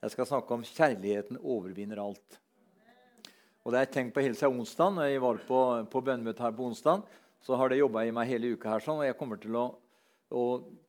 Jeg skal snakke om 'kjærligheten overvinner alt'. Og Det jeg tenkt på hele siden onsdag. Når jeg var på, på bønnemøte her på onsdag, så har det jobba i meg hele uka. her, sånn, og Jeg kommer til å, å,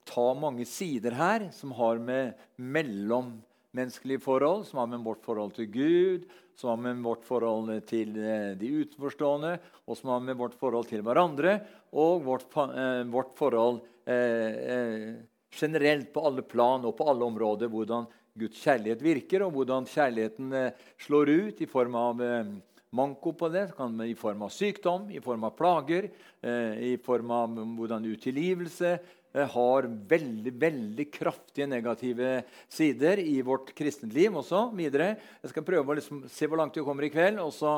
ta mange sider her som har med mellommenneskelige forhold, som har med vårt forhold til Gud, som har med vårt forhold til eh, de utenforstående, og som har med vårt forhold til hverandre, og vårt, eh, vårt forhold eh, eh, generelt på alle plan og på alle områder. hvordan Guds kjærlighet virker, og hvordan kjærligheten eh, slår ut i form av eh, manko på det. I form av sykdom, i form av plager, eh, i form av hvordan utilgivelse har veldig veldig kraftige negative sider i vårt kristent liv også. videre. Jeg skal prøve å liksom se hvor langt vi kommer i kveld. og så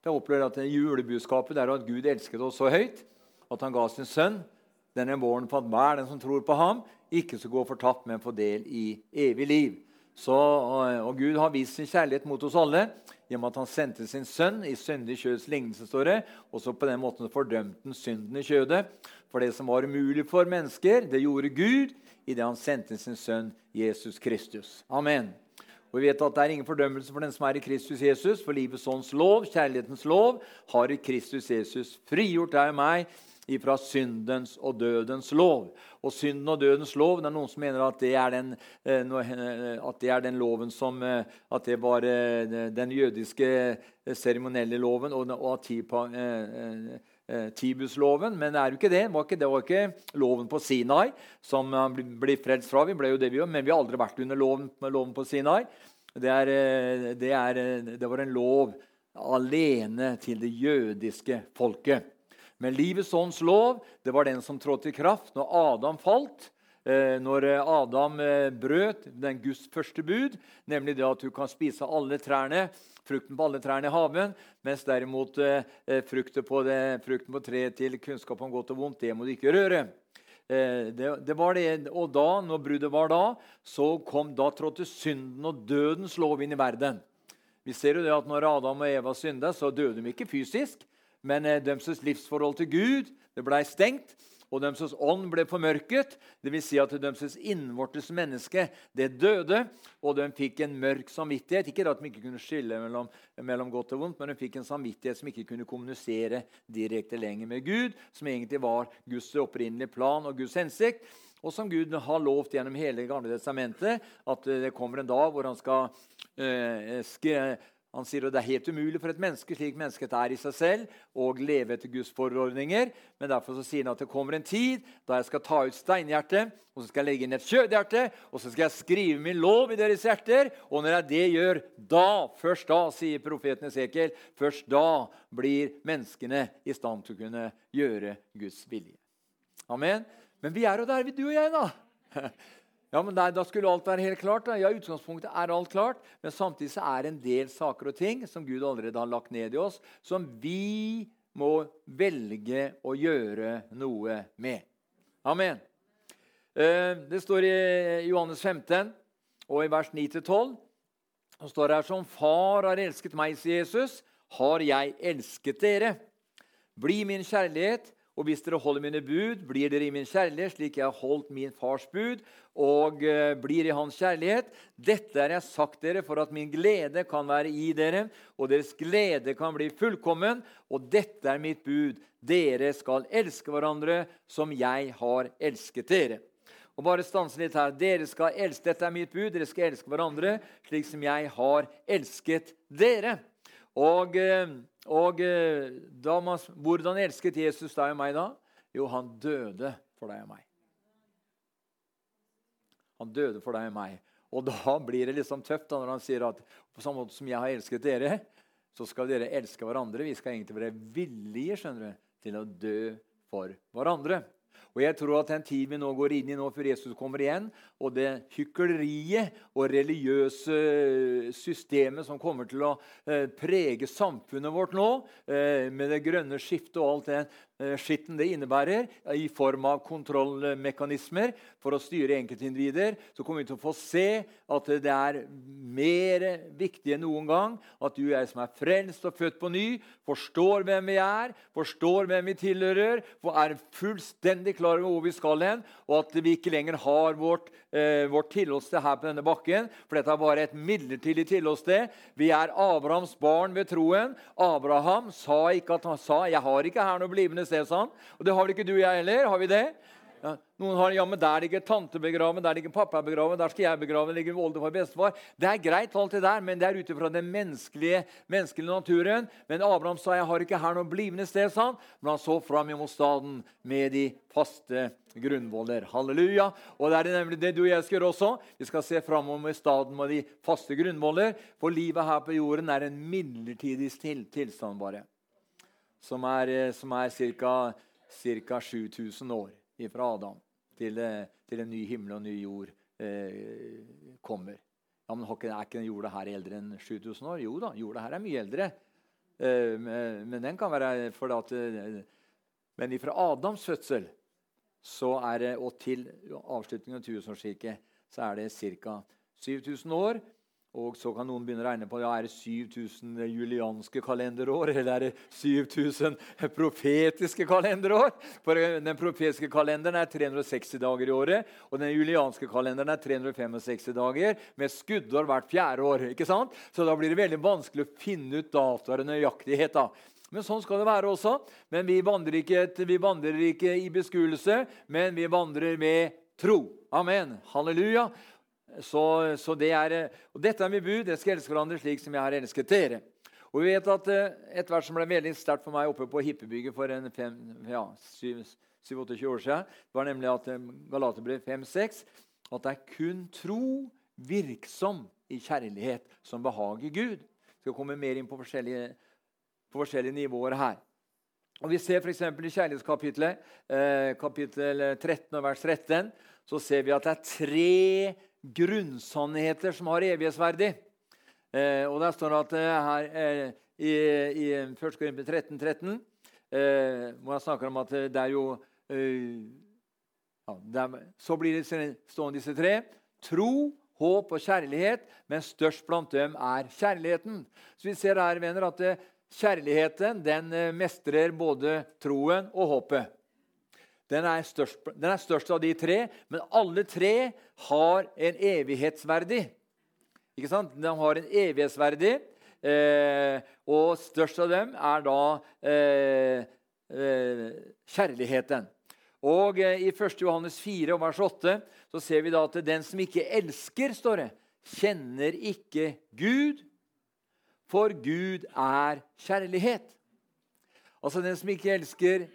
jeg opplever at Julebudskapet er at Gud elsket oss så høyt at han ga sin sønn denne våren på at hver den som tror på ham, ikke skal gå fortapt, men få del i evig liv. Så, og, Gud har vist sin kjærlighet mot oss alle gjennom at han sendte sin sønn i syndig kjøds lignelse. står det, Og så på den måten fordømte han synden i kjødet. For det som var umulig for mennesker, det gjorde Gud idet han sendte sin sønn Jesus Kristus. Amen. Og vi vet at Det er ingen fordømmelse for den som er i Kristus Jesus. For livets ånds lov, kjærlighetens lov, har i Kristus Jesus frigjort deg og meg fra syndens og dødens lov. Og synden og dødens lov Det er noen som mener at det er den, eh, eh, det er den loven som eh, At det var den jødiske seremonielle loven og, og Tibusloven, men det er jo ikke det. Det var ikke, det var ikke loven på Sinai som man blir frelst fra. Vi ble jo det vi gjør, Men vi har aldri vært under loven, loven på Sinai. Det, er, det, er, det var en lov alene til det jødiske folket. Men livets ånds lov det var den som trådte i kraft når Adam falt. Eh, når Adam eh, brøt den Guds første bud, nemlig det at du kan spise alle trærne, frukten på alle trærne i haven, mens derimot eh, frukten på, det, frukten på treet til kunnskap om godt og vondt, det må du ikke røre. Det, det, var det, Og da, når bruddet var da, så kom, da trådte synden og dødens lov inn i verden. Vi ser jo det at når Adam og Eva synda, så døde de ikke fysisk, men eh, deres livsforhold til Gud det ble stengt, og deres ånd ble formørket. Dvs. Si at deres innvortes menneske det døde, og de fikk en mørk samvittighet. Ikke at de ikke kunne skille mellom, mellom, godt og vondt, men de fikk en samvittighet som ikke kunne kommunisere direkte lenger med Gud, som egentlig var Guds opprinnelige plan og Guds hensikt. Og som Gud har lovt gjennom hele Gamle testamentet, at det kommer en dag hvor han skal øh, skre, han sier at det er helt umulig for et menneske slik mennesket er i seg selv, å leve etter Guds forordninger. Men derfor sier han at det kommer en tid da jeg skal ta ut steinhjertet og så skal jeg legge inn et kjødhjerte, og så skal jeg skrive min lov i deres hjerter. Og når jeg det gjør, da, først da, sier profeten Esekiel, først da blir menneskene i stand til å kunne gjøre Guds vilje. Amen. Men vi er jo der, du og jeg, da. Ja, men nei, Da skulle alt være helt klart. Da. Ja, utgangspunktet er alt klart, men samtidig så er det en del saker og ting som Gud allerede har lagt ned i oss, som vi må velge å gjøre noe med. Amen. Eh, det står i Johannes 15 og i vers 9-12. Det står her som Far har elsket meg, sier Jesus, har jeg elsket dere. Bli min kjærlighet, og hvis dere holder mine bud, blir dere i min kjærlighet, slik jeg har holdt min fars bud, og uh, blir i hans kjærlighet. Dette har jeg sagt dere for at min glede kan være i dere, og deres glede kan bli fullkommen. Og dette er mitt bud. Dere skal elske hverandre som jeg har elsket dere. Og bare stanse litt her. Dere skal elske, Dette er mitt bud. Dere skal elske hverandre slik som jeg har elsket dere. Og, eh, og da man, hvordan elsket Jesus deg og meg da? Jo, han døde for deg og meg. Han døde for deg og meg. Og da blir det liksom tøft da, når han sier at på samme måte som jeg har elsket dere, så skal dere elske hverandre. Vi skal egentlig være villige skjønner du, til å dø for hverandre. Og jeg tror at den tiden vi nå går inn i nå før Jesus kommer igjen, og det hykleriet og religiøse systemet som kommer til å eh, prege samfunnet vårt nå, eh, med det grønne skiftet og alt det skitten det innebærer, i form av kontrollmekanismer for å styre enkeltindivider, så kommer vi til å få se at det er mer viktig enn noen gang at du jeg som er frelst og født på ny, forstår hvem vi er, forstår hvem vi tilhører, og er fullstendig klar over hvor vi skal hen, og at vi ikke lenger har vårt eh, vårt tilholdssted her på denne bakken. For dette er bare et midlertidig tilholdssted. Vi er Abrahams barn ved troen. Abraham sa ikke at han sa 'Jeg har ikke her noe blivende sted', sa han. Og det har vel ikke du og jeg heller? Har vi det? Ja, noen har ja, men der ligger tante begraven, der ligger pappa begraven, der skal jeg begrave, ligger oldefar bestefar. Det er greit, alt det der, men det er ut ifra den menneskelige, menneskelige, naturen. Men Abraham sa jeg har ikke her noe blivende sted, sa han. Men han så fram imot staden med de faste grunnvoller. Halleluja. Og det er nemlig det du og jeg skal gjøre også. Vi skal se framover staden med de faste grunnvoller. For livet her på jorden er en midlertidig tilstand bare. Som er, eh, som er ca. 7000 år fra Adam til, eh, til, en ny himmel og ny jord eh, kommer. Ja, men Er ikke jorda her eldre enn 7000 år? Jo da, jorda her er mye eldre. Eh, men den kan være for at, eh, Men ifra Adams fødsel så er det, og til avslutningen av tusenårsriket så er det ca. 7000 år. Og så kan noen begynne å regne på ja, er det 7000 julianske kalenderår eller er det 7000 profetiske kalenderår. For Den profetiske kalenderen er 360 dager i året, og den julianske kalenderen er 365 dager med skuddår hvert fjerde år. ikke sant? Så da blir det veldig vanskelig å finne ut datoer og nøyaktighet. da. Men sånn skal det være også. Men vi vandrer ikke, vi vandrer ikke i beskuelse, men vi vandrer med tro. Amen. Halleluja. Så, så det er, og dette er mitt bud. Dere skal elske hverandre slik som jeg har elsket dere. Og vi vet at Et vers som ble veldig sterkt for meg oppe på Hippebygget for en fem, ja, 7-28 år siden, var nemlig at eh, Galaterbrev 5-6 at det er kun tro virksom i kjærlighet som behager Gud. Vi skal komme mer inn på forskjellige, på forskjellige nivåer her. Og Vi ser f.eks. i kjærlighetskapitlet, eh, kapittel 13 vers 13, så ser vi at det er tre grunnsannheter som har evighetsverdi. Eh, og Der står det at eh, her eh, i, i 1. Korinter 13, 13 eh, hvor jeg snakker om at det er jo eh, ja, det er, Så blir det stående disse tre. Tro, håp og kjærlighet, men størst blant dem er kjærligheten. Så vi ser her, venner, at eh, kjærligheten den mestrer både troen og håpet. Den er, størst, den er størst av de tre, men alle tre har en evighetsverdi. Ikke sant? De har en evighetsverdi, eh, og størst av dem er da eh, eh, kjærligheten. Og eh, I 1. Johannes 4, vers 8 så ser vi da at den som ikke elsker, står det, kjenner ikke Gud, for Gud er kjærlighet. Altså Den som ikke elsker,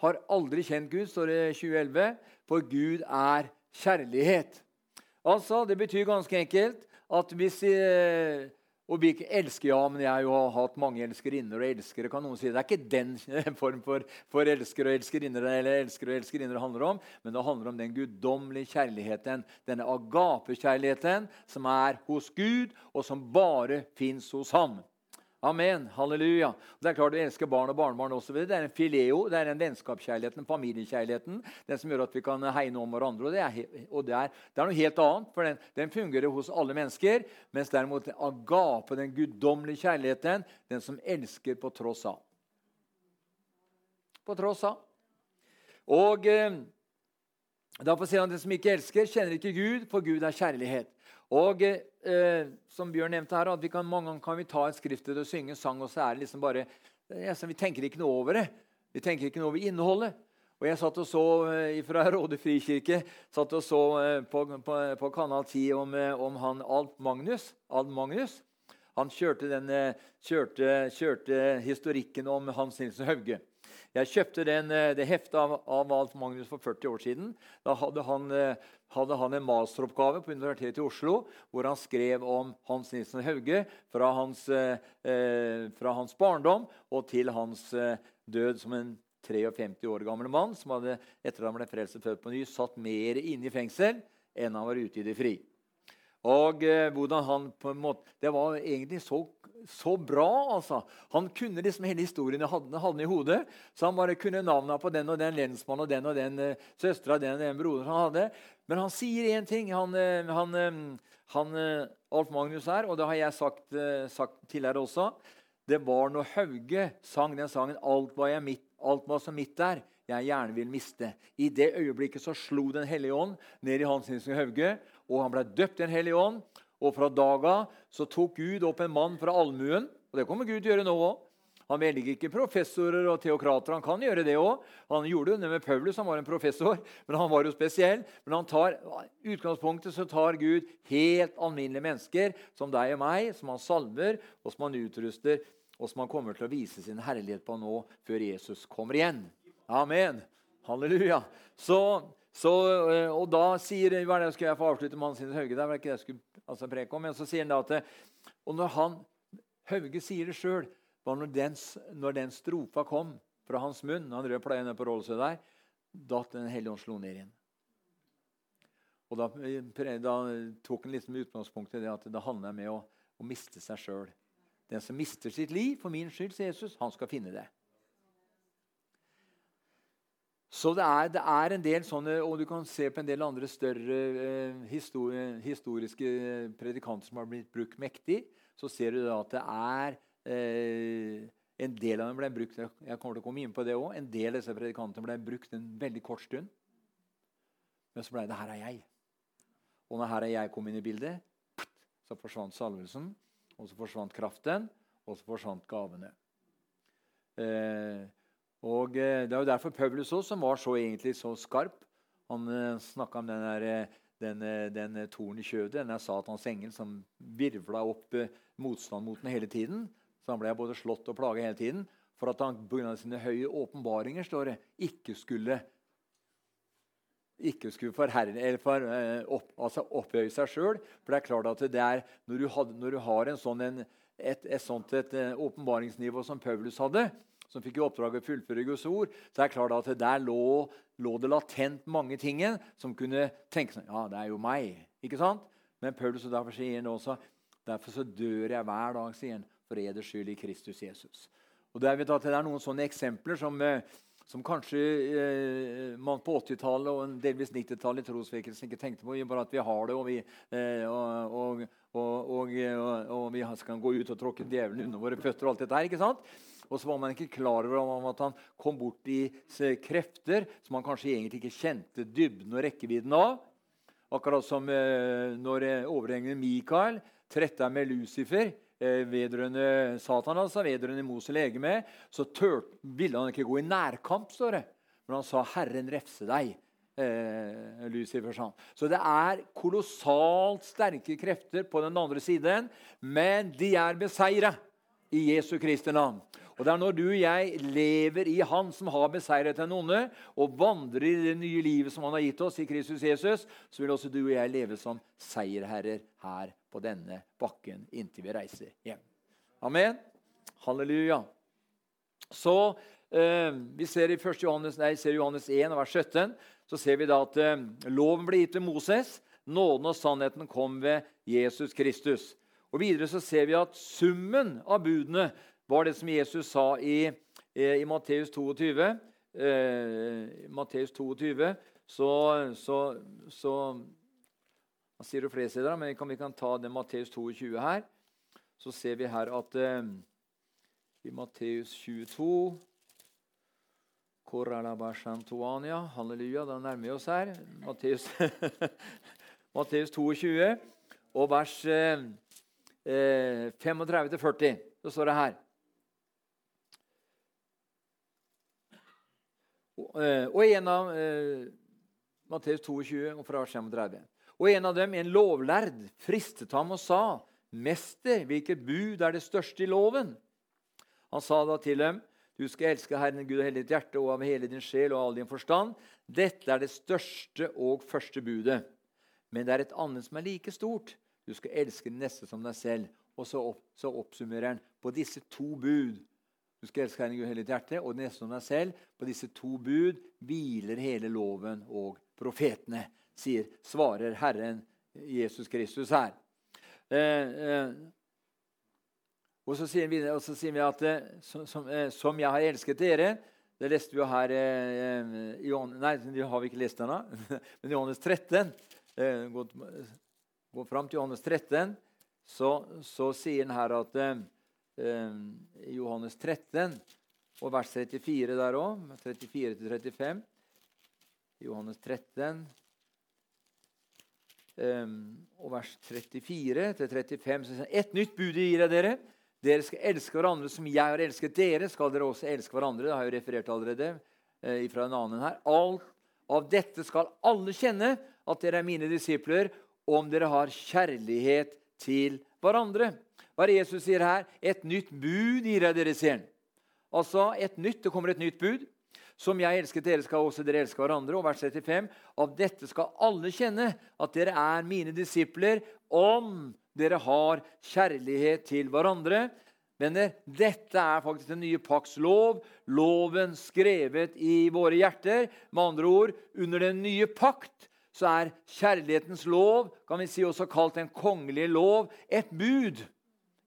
har aldri kjent Gud, står det i 2011, for Gud er kjærlighet. Altså, Det betyr ganske enkelt at hvis eh, og vi ikke elsker, ja, men jeg har jo hatt mange elskerinner og elskere. kan noen si. Det er ikke den form for, for elskere og elskerinner eller elskere og elskerinner det handler om, men det handler om den guddommelige kjærligheten, denne agapekjærligheten som er hos Gud, og som bare fins hos ham. Amen. Halleluja. Det er klart Du elsker barn og barnebarn osv. Det er en fileo, det er en vennskapskjærligheten, familiekjærligheten, den som gjør at vi kan hegne om hverandre. Og det er, og det er, det er noe helt annet, for den, den, fungerer hos alle mennesker. Mens derimot agape, den guddommelige kjærligheten, den som elsker på tross av. På tross av. Og eh, Derfor sier han den som ikke elsker, kjenner ikke Gud, for Gud er kjærlighet. Og eh, som Bjørn nevnte her, at kan, mange ganger kan vi ta et skriftet og synge en sang, og så er det liksom bare ja, Vi tenker ikke noe over det. Vi tenker ikke noe over innholdet. Og Jeg satt og så eh, fra Råde frikirke satt og så eh, på, på, på Kanal 10 om, eh, om han Alt Magnus. Alf Magnus. Han kjørte, den, kjørte, kjørte historikken om Hans Nilsen Hauge. Jeg kjøpte den, det heftet av, av Alt Magnus for 40 år siden. Da hadde han hadde han en masteroppgave på Universitetet i Oslo hvor han skrev om Hans Nilsen Hauge fra hans, eh, fra hans barndom og til hans eh, død som en 53 år gammel mann som hadde, etter at han ble frelst født på ny, satt mer inne i fengsel enn han var ute i det fri. Og eh, hvordan han på en måte, Det var egentlig så, så bra. altså. Han kunne liksom hele historien hadde, hadde i hodet. Så han bare kunne navnene på den og den lensmannen og den og den eh, søstera den og den broderen han hadde. Men han sier én ting, han, eh, han, eh, han, eh, Alf Magnus her, og det har jeg sagt, sagt tidligere også. Det var når Hauge sang den sangen 'Alt var, mitt, alt var som mitt der'. jeg gjerne vil miste. I det øyeblikket så slo Den hellige ånd ned i Hans Nilsen Hauge, og han ble døpt i Den hellige ånd. Og fra daga så tok Gud opp en mann fra allmuen. Og det kommer Gud til å gjøre nå òg. Han velger ikke professorer og teokrater. Han kan gjøre det òg. Han gjorde det med Paulus, han var en professor, men han var jo spesiell. Men tar, utgangspunktet så tar Gud helt alminnelige mennesker som deg og meg, som han salver, og som han utruster, og som han kommer til å vise sin herlighet på nå, før Jesus kommer igjen. Amen. Halleluja. Så, så, eh, og da sier hva er det skal jeg få avslutte med Hans Hauge. Det var ikke det jeg skulle altså, preke om, men så sier han da at og når han, Hauge sier det sjøl var når den, når den, strofa kom fra hans munn, han rød pleie ned på Rålsø der, da Den hellige ånd slo ned igjen. Og Da, da tok han liksom utgangspunkt i det at det handler med å, å miste seg sjøl. Den som mister sitt liv for min skyld, sier Jesus, han skal finne det. Så det er, det er, en del sånne, og du kan se på en del andre større eh, histori historiske predikanter som har blitt brukt mektig. Så ser du da at det er Eh, en del av dem ble brukt jeg kommer til å komme inn på det også, en del av disse predikantene ble brukt en veldig kort stund. Men så ble det 'her er jeg'. Og når 'her er jeg' kom inn i bildet, så forsvant salvelsen, og så forsvant kraften, og så forsvant gavene. Eh, og eh, Det er jo derfor Paulus også, som var så egentlig så skarp, han eh, snakka om den, der, eh, den, den torn i kjødet, denne Satans engel som virvla opp motstand mot den hele tiden. Så han ble både slått og plaget hele tiden for at han pga. sine høye åpenbaringer står det, ikke skulle ikke skulle forherre, for, opp, altså opphøye seg sjøl. For det er klart at det er, når du, had, når du har sånn, en, et, et, sånt åpenbaringsnivå som Paulus hadde, som fikk i oppdrag å fullføre Guds ord, så er det klart at der lå, lå det latent mange ting som kunne tenke sånn Ja, det er jo meg. ikke sant? Men Paulus og derfor sier han også derfor så dør jeg hver dag, sier han, for eders skyld i Kristus Jesus. Og Det er noen sånne eksempler som, eh, som kanskje eh, man på 80-tallet og delvis 90-tallet i trosvekkelsen ikke tenkte på. Bare at vi har det, og vi, eh, og, og, og, vi skal gå ut og tråkke djevelen under våre føtter. Og alt dette her, ikke sant? Og så var man ikke klar over at han kom bort i krefter som man kanskje egentlig ikke kjente dybden og rekkevidden av. Akkurat som eh, når overhengeren Mikael tretta med Lucifer Eh, vedrørende Satan, altså, vedrørende Moses legeme, så tørt, ville han ikke gå i nærkamp, står det. Men han sa 'Herren refse deg'. Eh, Lucifer sa. Så det er kolossalt sterke krefter på den andre siden, men de er beseira i Jesu Kristi navn. Og Det er når du og jeg lever i Han som har beseiret den onde, og vandrer i det nye livet som Han har gitt oss i Kristus Jesus, så vil også du og jeg leve som seierherrer her på denne bakken inntil vi reiser hjem. Amen. Halleluja. Så eh, vi ser i 1. Johannes, nei, ser Johannes 1, vers 17, så ser vi da at eh, loven ble gitt til Moses. Nåden og sannheten kom ved Jesus Kristus. Og Videre så ser vi at summen av budene var det som Jesus sa i, eh, i Matteus 22. Eh, Matteus 22 så, så, så Han sier det flere steder, men vi kan, vi kan ta det Matteus 22 her. Så ser vi her at eh, i Matteus 22 Halleluja, da nærmer vi oss her. Matteus, Matteus 22 og vers eh, 35-40. Eh, så står det her Eh, og en av eh, Matteus 22, fra 35. Og en av dem, en lovlærd, fristet ham og sa, 'Mester, hvilket bud er det største i loven?' Han sa da til dem, 'Du skal elske Herren Gud av hele ditt hjerte og av hele din sjel og all din forstand.' 'Dette er det største og første budet.' Men det er et annet som er like stort. Du skal elske den neste som deg selv. Og så, opp, så oppsummerer han på disse to bud du skal elske Herren Gud hele ditt hjerte og neste som deg selv. På disse to bud hviler hele loven og profetene, sier, svarer Herren Jesus Kristus her. Eh, eh, og, så sier vi, og så sier vi at eh, som, som, eh, som, jeg har elsket dere Det leste vi jo her eh, i Nei, det har vi ikke lest ennå. Men i Johannes 13 eh, gå, gå fram til Johannes 13, så, så sier han her at Eh, i Johannes 13 og vers 34 der òg. 34-35. Johannes 13. eh, og vers 34-35 så sier han Et nytt bud gir jeg dere. Dere skal elske hverandre som jeg har elsket dere. skal dere også elske hverandre. Det har jeg jo referert allerede eh, fra en annen her. Alt av dette skal alle kjenne at dere er mine disipler, om dere har kjærlighet til hverandre. Hva er det Jesus sier her? Et nytt bud gir jeg dere, sier han. Altså et nytt, Det kommer et nytt bud. Som jeg elsket dere, skal også dere elske hverandre. Og vers 35. Av dette skal alle kjenne at dere er mine disipler, om dere har kjærlighet til hverandre. Venner, dette er faktisk den nye pakts lov. Loven skrevet i våre hjerter. Med andre ord, under den nye pakt så er kjærlighetens lov, kan vi si også kalt den kongelige lov, et bud.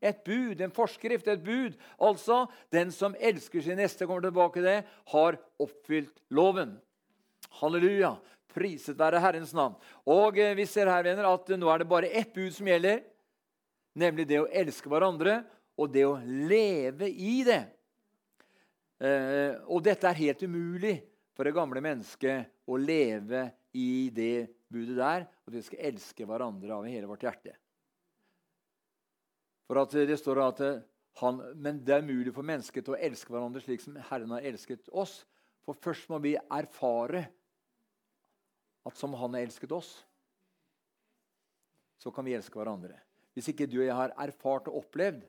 Et bud, en forskrift, et bud. Altså, den som elsker sin neste, kommer tilbake til det, har oppfylt loven. Halleluja. Priset være Herrens navn. Og eh, vi ser her, venner, at nå er det bare ett bud som gjelder. Nemlig det å elske hverandre og det å leve i det. Eh, og dette er helt umulig for det gamle mennesket å leve i det budet der. At vi skal elske hverandre av hele vårt hjerte. For at det står at han, Men det er mulig for mennesket å elske hverandre slik som Herren har elsket oss. For først må vi erfare at som Han har elsket oss, så kan vi elske hverandre. Hvis ikke du og jeg har erfart og opplevd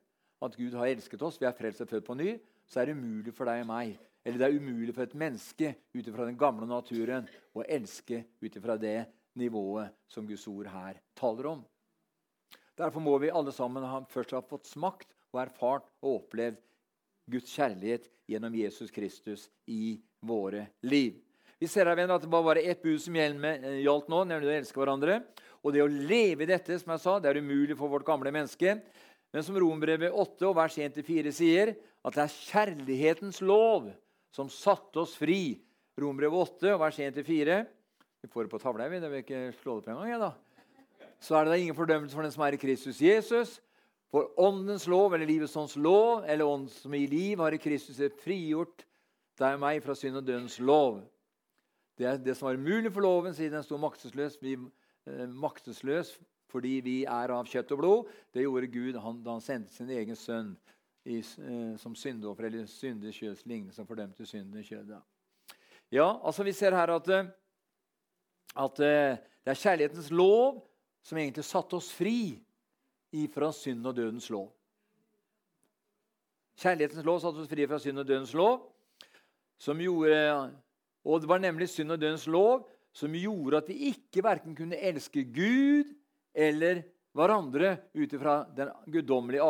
at Gud har elsket oss, vi er frelst og født på ny, så er det umulig for deg og meg, eller det er umulig for et menneske ut ifra den gamle naturen å elske ut ifra det nivået som Guds ord her taler om. Derfor må vi alle sammen ha, først ha fått smakt og erfart og opplevd Guds kjærlighet gjennom Jesus Kristus i våre liv. Vi ser her, venner, at det bare var ett bud som eh, gjaldt nå, nemlig å elske hverandre. Og det å leve i dette som jeg sa, det er umulig for vårt gamle menneske. Men som Rombrevet 8 og vers 1-4 sier, at det er kjærlighetens lov som satte oss fri. Rombrevet 8 vers 1-4. Vi får det på tavla. Jeg vil ikke slå det på en gang. Jeg, da så er det da ingen fordømmelse for den som er i Kristus Jesus. For åndens lov, eller livets ånds lov, eller ånd som i liv, har i Kristus frigjort deg og meg fra synd og dødens lov. Det er det som var umulig for loven, siden den sto maktesløs. Vi eh, maktesløs fordi vi er av kjøtt og blod. Det gjorde Gud han, da han sendte sin egen sønn i, eh, som syndoffer, eller syndig kjøds lignende som fordømte synden i kjødet. Ja, altså Vi ser her at, eh, at eh, det er kjærlighetens lov som egentlig satte oss fri ifra synd og dødens lov. Kjærlighetens lov satte oss fri fra synd og dødens lov. Som gjorde, og det var nemlig synd og dødens lov som gjorde at vi ikke verken kunne elske Gud eller hverandre ut ifra den guddommelige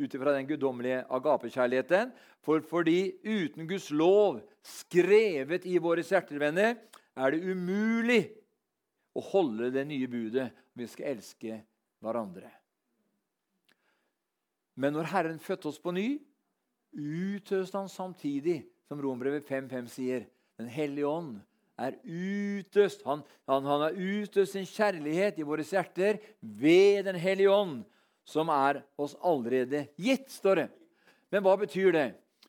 ut ifra den guddommelige agapekjærligheten. For fordi uten Guds lov skrevet i våre hjerter, venner, er det umulig å holde det nye budet. Vi skal elske hverandre. Men når Herren fødte oss på ny, utøste han samtidig, som Rombrevet 5.5 sier, Den hellige ånd er utøst. Han, han, han har utøst sin kjærlighet i våre hjerter ved Den hellige ånd, som er oss allerede gitt, står det. Men hva betyr det?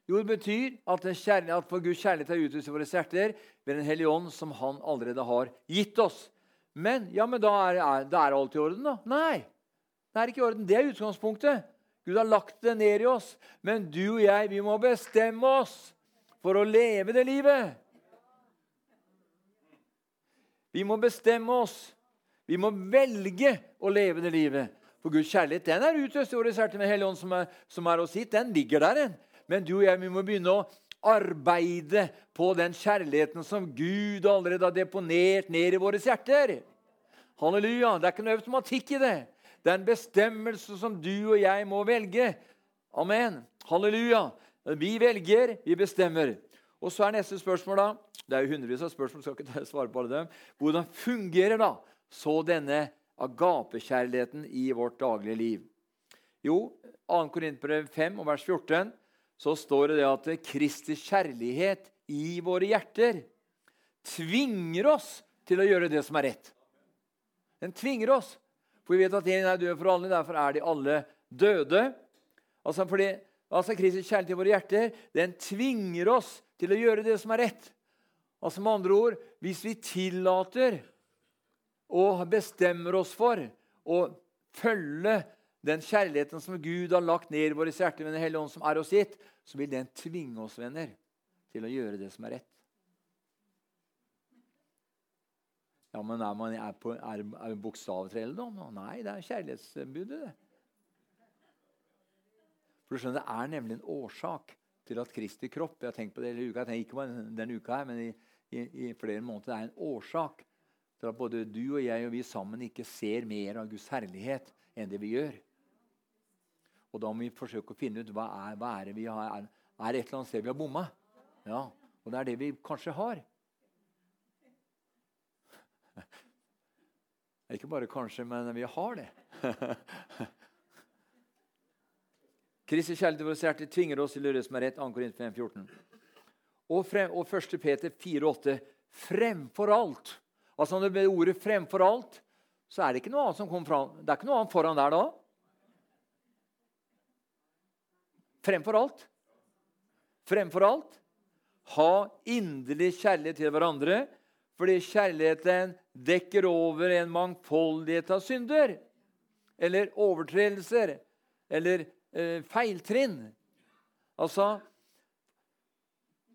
Jo, det betyr at, at for Guds kjærlighet er utvist i våre hjerter ved Den hellige ånd, som Han allerede har gitt oss. Men ja, men da er, da er alt i orden, da. Nei, det er ikke i orden. Det er utgangspunktet. Gud har lagt det ned i oss. Men du og jeg, vi må bestemme oss for å leve det livet. Vi må bestemme oss. Vi må velge å leve det livet. For Guds kjærlighet den er utøst i våre hjerter med Hellig Ånd, som som er oss hit. Den ligger der. den. Men du og jeg, vi må begynne å arbeide på den kjærligheten som Gud allerede har deponert ned i våre hjerter. Halleluja. Det er ikke noe automatikk i det. Det er en bestemmelse som du og jeg må velge. Amen. Halleluja. Vi velger, vi bestemmer. Og så er neste spørsmål, da Det er jo hundrevis av spørsmål, skal ikke svare på alle dem. Hvordan fungerer da så denne agapekjærligheten i vårt daglige liv? Jo, 2. Korintbrev 5 og vers 14 så står det at Kristi kjærlighet i våre hjerter tvinger oss til å gjøre det som er rett. Den tvinger oss. For vi vet at en er død for alle, derfor er de alle døde. Altså fordi, altså Kristi kjærlighet i våre hjerter, den tvinger oss til å gjøre det som er rett. Altså med andre ord, Hvis vi tillater og bestemmer oss for å følge den kjærligheten som Gud har lagt ned i våre hjerter med Den hellige ånd, som er oss gitt, så vil den tvinge oss, venner, til å gjøre det som er rett. Ja, men Er, man, er, på, er, er bokstavtrelldom? Nei, det er kjærlighetsbudet. det. For du skjønner, Det er nemlig en årsak til at Kristi kropp Jeg har tenkt på det hele uka, ikke på denne uka her, men i, i, i flere måneder. Det er en årsak til at både du og jeg og vi sammen ikke ser mer av Guds herlighet enn det vi gjør. Og da må vi forsøke å finne ut hva er, hva er det vi har. Er, er det et eller annet sted vi har bomma? Ja, og det er det vi kanskje har. Ikke bare kanskje, men vi har det. Kristi kjærlighet til vårt hjerte tvinger oss til å gjøre det som er rett. 2. Korint 5, 14. Og, frem, og 1. Peter 4,8.: Fremfor alt. Altså Når det blir ordet 'fremfor alt', så er det ikke noe annet som kommer fram. Det er ikke noe annet foran der da. Fremfor alt. Fremfor alt. Ha inderlig kjærlighet til hverandre, fordi kjærligheten dekker over en mangfoldighet av synder. Eller overtredelser. Eller eh, feiltrinn. Altså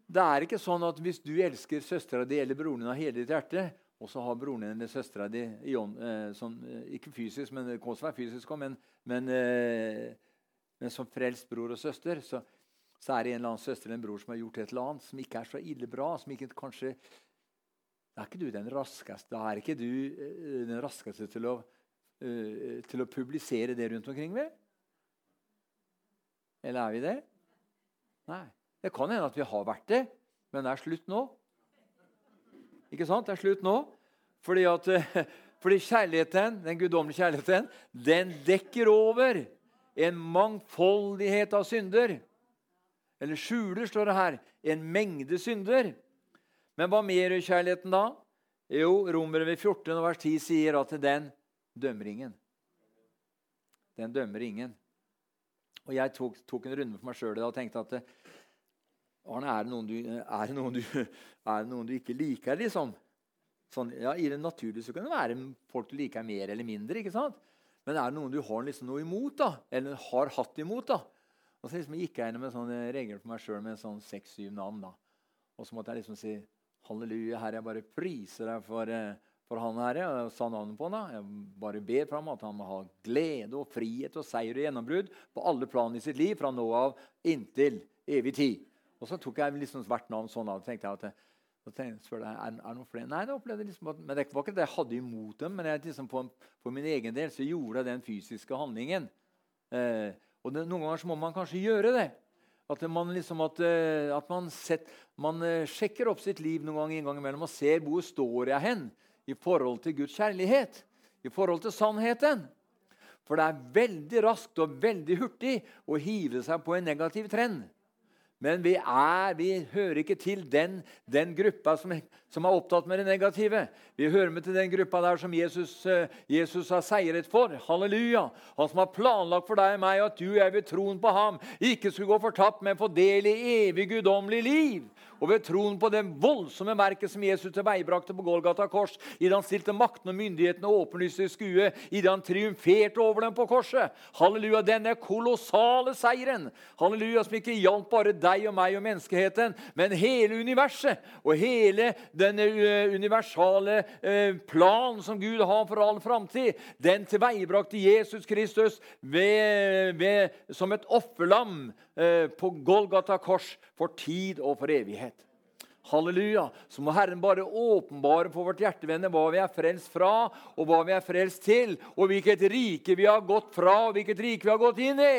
Det er ikke sånn at hvis du elsker søstera di eller broren din av hele ditt hjerte, og så har broren din eller søstera di eh, sånn, eh, Ikke fysisk, men det fysisk, men, men, eh, men som frelst bror og søster, så, så, er det en eller annen søster eller en bror som har gjort et eller annet som ikke er så ille bra. som ikke kanskje Da er ikke du den raskeste, da er ikke du den raskeste til å, til å publisere det rundt omkring vi? Eller er vi det? Nei. Det kan hende at vi har vært det, men det er slutt nå. Ikke sant? Det er slutt nå. Fordi, at, fordi kjærligheten, den guddommelige kjærligheten den dekker over en mangfoldighet av synder. Eller skjuler, står det her. En mengde synder. Men hva mer gjør kjærligheten da? Jo, Romerbrevet 14 vers 10 sier at den dømmer ingen. Den dømmer ingen. Og jeg tok, tok, en runde for meg sjøl og tenkte at Arne, er det noen du, det noen du, det noen du ikke liker, liksom? Sånn, ja, I det naturlige så kan det være folk du liker mer eller mindre. ikke sant? Men er det noen du har liksom noe imot, da? Eller har hatt imot? da? Og så liksom gikk jeg inn en sånne regel for meg sjøl med sånn seks-syv navn. da. Og så måtte jeg liksom si halleluja, Herre, jeg bare priser deg for, eh, for han Herre. Og sa navnet på han da. Jeg bare ber for ham at han må ha glede og frihet og seier og gjennombrudd på alle plan i sitt liv fra nå av inntil evig tid. Og så tok jeg liksom hvert navn sånn av. tenkte jeg at og tenkte jeg, er, er noen flere? Nei, det opplevde jeg liksom at, men det var ikke det jeg hadde imot dem. Men jeg, liksom, for, for, min egen del så gjorde jeg den fysiske handlingen. Eh, og det, Noen ganger så må man kanskje gjøre det. At man, liksom, at, eh, at man, set, man uh, sjekker opp sitt liv noen ganger gang og ser hvor står jeg hen i forhold til Guds kjærlighet. I forhold til sannheten. For det er veldig raskt og veldig hurtig å hive seg på en negativ trend. Men vi, er, vi hører ikke til den, den gruppa som, som, er opptatt med det negative. Vi hører med til den gruppa der som Jesus, uh, Jesus har seiret for. Halleluja! Han som har planlagt for deg og meg at du og jeg ved troen på ham ikke skulle gå fortapt, men få del i evig guddommelig liv. Og ved troen på det voldsomme verket som Jesus tilveibrakte på Golgata kors, idet han stilte makten og myndighetene åpenlyst i skue, idet han triumferte over dem på korset. Halleluja, denne kolossale seieren. Halleluja, som ikke hjalp bare deg og meg og menneskeheten, men hele universet. Og hele denne eh, universale planen som Gud har for all framtid, den tilveibrakte Jesus Kristus ved, ved, som et offerlam Eh, på Golgata kors for tid og for evighet. Halleluja. Så må Herren bare åpenbare for vårt hjertevenne hva vi er frelst fra, og hva vi er frelst til, og hvilket rike vi har gått fra, og hvilket rike vi har gått inn i.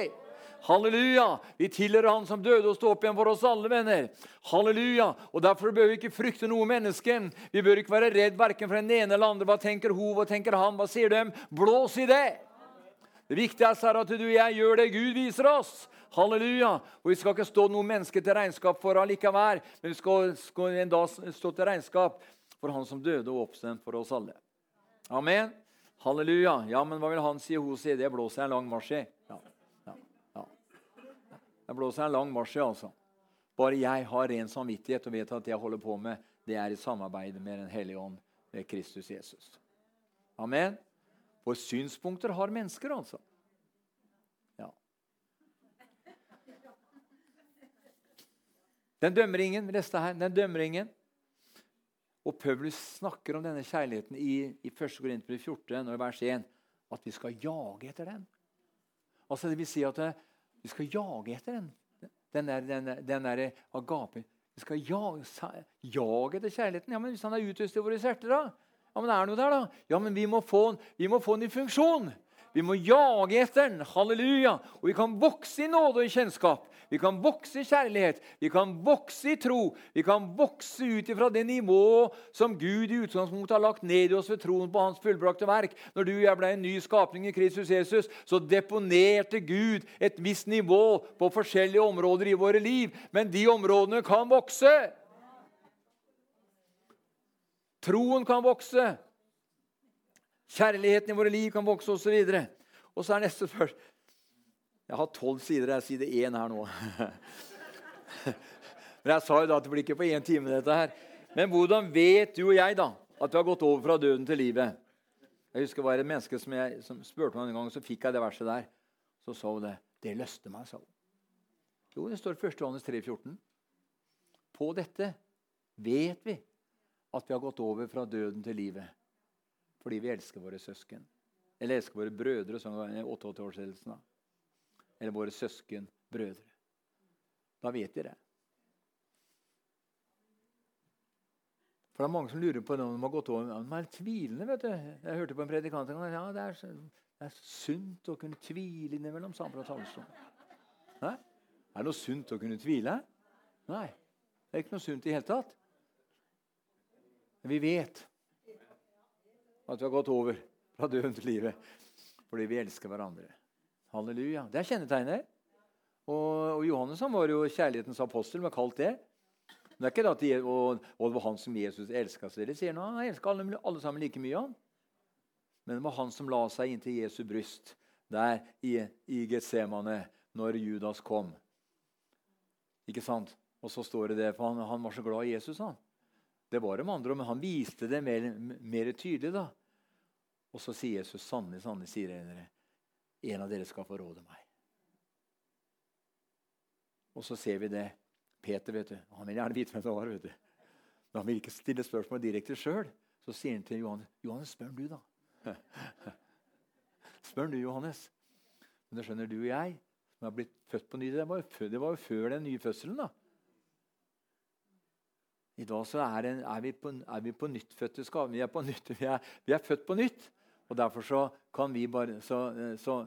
Halleluja! Vi tilhører Han som døde og sto opp igjen for oss alle, venner. Halleluja! Og Derfor bør vi ikke frykte noe menneske. Vi bør ikke være redd verken for den ene eller andre. Hva tenker hun, hva tenker han, hva sier dem? Blås i det! Det viktigste er at du og jeg gjør det Gud viser oss. Halleluja! Og Vi skal ikke stå noen menneske til regnskap for allikevel, men vi skal, en dag stå til regnskap for Han som døde og oppstendt for oss alle. Amen. Halleluja. Ja, men hva vil han si? Hun si? det blåser en lang marsj i. Det blåser en lang marsj. Altså. Bare jeg har ren samvittighet og vet at det jeg holder på med, det er i samarbeid med Den hellige ånd ved Kristus Jesus. Amen. For synspunkter har mennesker, altså. Ja. Den dømmer ingen. Leste her. Den dømmer ingen. Og Paulus snakker om denne kjærligheten i, i 1. Korinterbrev 14, og vers 1, at vi skal jage etter den. Altså Det vil si at vi skal jage etter den. Den der, den, den der agape. Vi skal jage, jage etter kjærligheten. Ja, men Hvis han er utøst i våre hjerter, da? Ja, men det er noe der, da. Ja, men vi må få, vi må få den i funksjon. Vi må jage etter den. Halleluja. Og vi kan vokse i nåde og i kjennskap. Vi kan vokse i kjærlighet. Vi kan vokse i tro. Vi kan vokse ut ifra det nivået som Gud i utgangspunktet har lagt ned i oss ved troen på Hans fullbrakte verk. Når du og jeg ble en ny skapning i Kristus Jesus, så deponerte Gud et visst nivå på forskjellige områder i våre liv. Men de områdene kan vokse. Troen kan vokse. Kjærligheten i våre liv kan vokse osv. Og, så og så er neste først Jeg har tolv sider. Jeg er side én her nå. Men jeg sa jo da at det blir ikke på én time, dette her. Men hvordan vet du og jeg da at vi har gått over fra døden til livet? Jeg husker det var et menneske som, jeg, som spurte meg en gang, så fikk jeg det verset der. Så sa hun det. Det løste meg, sa hun. Jo, det står 1. Johannes 3, 14. På dette vet vi at vi har gått over fra døden til livet fordi vi elsker våre søsken. Eller elsker våre brødre, som var 88-årshelsen. Eller våre søsken, brødre. Da vet vi det. For det er mange som lurer på det når de har gått over. De er tvilende. vet du. Jeg hørte på en predikant en gang. Ja, det er, det er sunt å kunne tvile innimellom, sa han fra. Er det noe sunt å kunne tvile? Nei. Det er ikke noe sunt i hele tatt. Men vi vet at vi har gått over fra døden til livet fordi vi elsker hverandre. Halleluja. Det er kjennetegnet. Og, og Johannes han var jo kjærlighetens apostel, var kalt det. Men det er ikke det at de, og, og, det var han som Jesus elska. dere sier nå, han elska alle, alle, sammen like mye. han. Men det var han som la seg inntil Jesu bryst der i, i Getsemane når Judas kom. Ikke sant? Og så står det det, for han, han var så glad i Jesus. han. Det var det med andre, men han viste det mer, mer tydelig. da. Og så sier Jesus sannelig, sannelig, sier dere, en av dere skal få råde meg. Og så ser vi det. Peter vet du, han vil gjerne vite hvem det var. vet du. Men han vil ikke stille spørsmål direkte sjøl. Så sier han til Johannes, 'Johannes, spør du, da.' spør du, Johannes. Men det skjønner du og jeg, som har blitt født på ny. Det var jo før, var jo før den nye fødselen. da. I dag er, en, er, vi, på, er vi på nyttfødte skap. Vi vi, vi er født på nytt. Og derfor så kan vi bare så, så,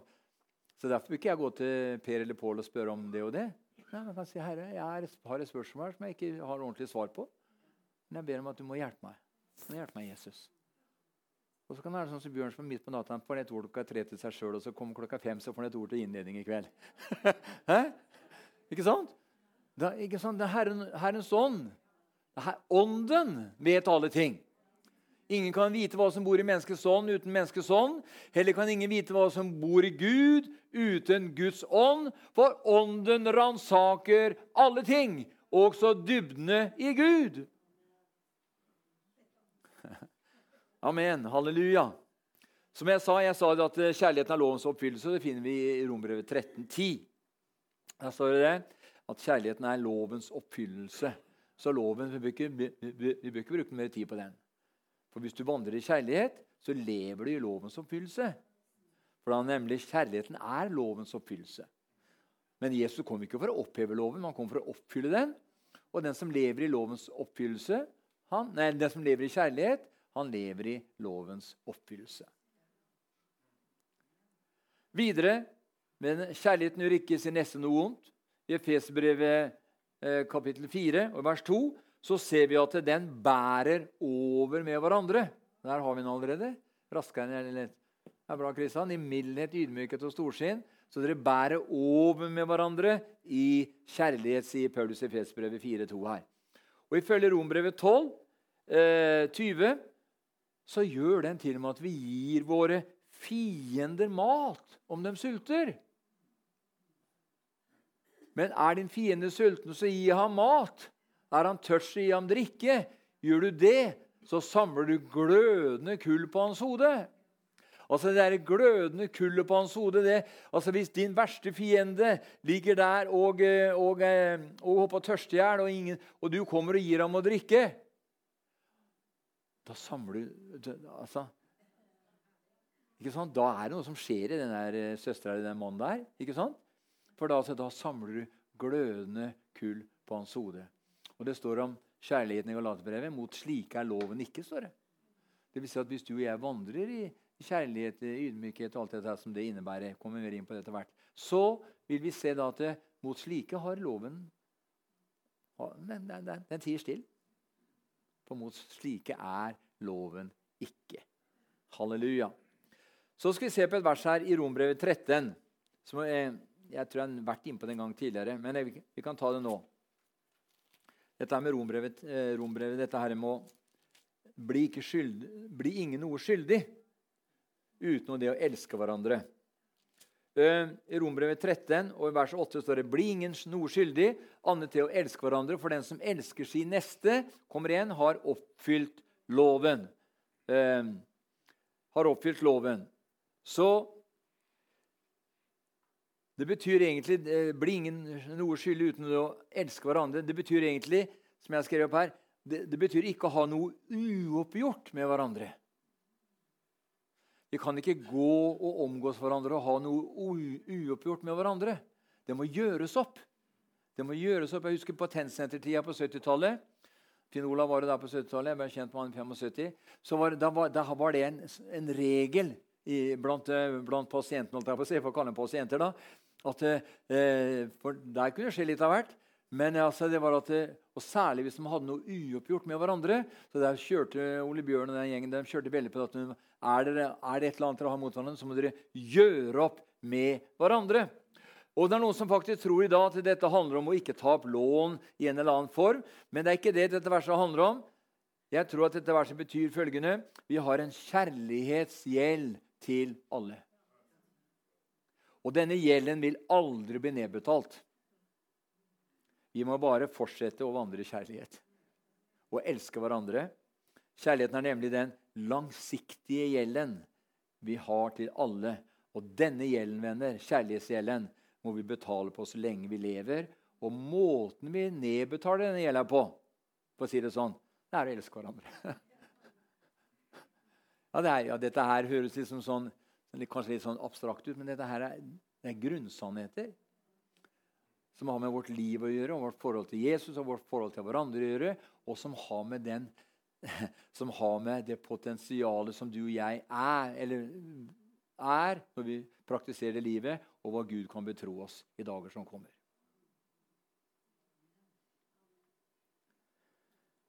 så derfor vil ikke jeg gå til Per eller Pål og spørre om det og det. Nei, jeg kan si, Herre, jeg har et spørsmål som jeg ikke har ordentlig svar på. Men jeg ber om at du må hjelpe meg. Du må hjelpe meg, Jesus. Og så kan det være sånn som Bjørn som er midt på natta får et ord klokka tre til seg sjøl, og så kommer klokka fem så får han et ord til innledning i kveld. Ikke sant? Da, ikke sant? Det er Herren, Herrens ånd Ånden vet alle ting. Ingen kan vite hva som bor i menneskets ånd uten menneskets ånd. Heller kan ingen vite hva som bor i Gud uten Guds ånd. For ånden ransaker alle ting, også dybdene i Gud. Amen. Halleluja. Som jeg sa, jeg sa at kjærligheten er lovens oppfyllelse. Det finner vi i Rombrevet 13,10. Der står det at kjærligheten er lovens oppfyllelse. Så loven, vi bør ikke bruke mer tid på den. For hvis du vandrer i kjærlighet, så lever du i lovens oppfyllelse. For da nemlig kjærligheten er lovens oppfyllelse. Men Jesus kom ikke for å oppheve loven, han kom for å oppfylle den. Og den som lever i lovens oppfyllelse, han, nei, den som lever i kjærlighet, han lever i lovens oppfyllelse. Videre, men kjærligheten gjør ikke sin neste noe vondt. I Efesbrevet Eh, kapittel 4 og vers 2, så ser vi at den bærer over med hverandre. Der har vi den allerede. Raskere enn litt. Det er bra, Kristian. I mildhet, ydmykhet og storsinn. Så dere bærer over med hverandre i kjærlighet, sier Paulus i Fesbrevet 4,2 her. Og ifølge Rombrevet 12, eh, 20, så gjør den til og med at vi gir våre fiender mat om de sulter. Men er din fiende sulten, så gi ham mat. Er han tørst, så gi ham drikke. Gjør du det, så samler du glødende kull på hans hode. Altså Det der glødende kullet på hans hode det, altså Hvis din verste fiende ligger der og, og, og, eh, og, og hopper tørstehjel, og, og du kommer og gir ham å drikke Da samler du altså, ikke sant? Da er det noe som skjer i den eh, søstera eller den mannen der. ikke sant? For da, altså, da samler du glødende kull på hans hode. Og det står om kjærligheten i Galaterbrevet. Mot slike er loven ikke, står det. Det vil si at Hvis du og jeg vandrer i kjærlighet, ydmykhet og alt dette som det innebærer, kommer mer inn på det etter hvert, så vil vi se da at det, mot slike har loven Den, den, den, den tier stille. For mot slike er loven ikke. Halleluja. Så skal vi se på et vers her i Rombrevet 13. som jeg, jeg tror jeg har vært innpå det en gang tidligere, men jeg, vi kan ta det nå. Dette er med rombrevet, eh, rombrevet dette her med å bli, skyld, bli ingen noe skyldig utenom det å elske hverandre. Uh, I Rombrevet 13 og i vers 8 står det «Bli ingen noe skyldig, annet til å elske hverandre, for den som elsker sin neste, kommer igjen, har oppfylt loven. Uh, har oppfylt loven. Så det betyr egentlig uh, bli ingen noe skyldig uten å elske hverandre. Det betyr egentlig, som jeg har skrevet opp her, det, det betyr ikke å ha noe uoppgjort med hverandre. Vi kan ikke gå og omgås hverandre og ha noe uoppgjort med hverandre. Det må gjøres opp. Det må gjøres opp. Jeg husker på Tensentertida på 70-tallet. Finn Olav var det der på 70-tallet. Jeg ble kjent med han i 75. Så var, da, var, da var det en, en regel i, blant, eh, blant pasientene, jeg på å for å kalle dem pasienter, da, at, eh, for der kunne det skje litt av hvert. Men altså, det var at, og Særlig hvis de hadde noe uoppgjort med hverandre. så Der kjørte Ole Bjørn og den gjengen de kjørte veldig på at er, det, er det et eller annet dere har mot hverandre, så må dere gjøre opp med hverandre. Og det er Noen som faktisk tror i dag at dette handler om å ikke ta opp lån i en eller annen form. Men det er ikke det dette verset handler om. Jeg tror at dette verset betyr følgende Vi har en kjærlighetsgjeld til alle. Og denne gjelden vil aldri bli nedbetalt. Vi må bare fortsette å vandre i kjærlighet og elske hverandre. Kjærligheten er nemlig den langsiktige gjelden vi har til alle. Og denne gjelden, venner, kjærlighetsgjelden, må vi betale på så lenge vi lever. Og måten vi nedbetaler denne gjelda på, for å si det sånn, det er å elske hverandre. ja, det er, ja, dette her høres liksom sånn, kanskje litt sånn abstrakt ut, men dette her er, det er grunnsannheter som har med vårt liv å gjøre, og vårt forhold til Jesus og vårt forhold til hverandre å gjøre, og som har med, den, som har med det potensialet som du og jeg er, eller er når vi praktiserer livet, og hva Gud kan betro oss i dager som kommer.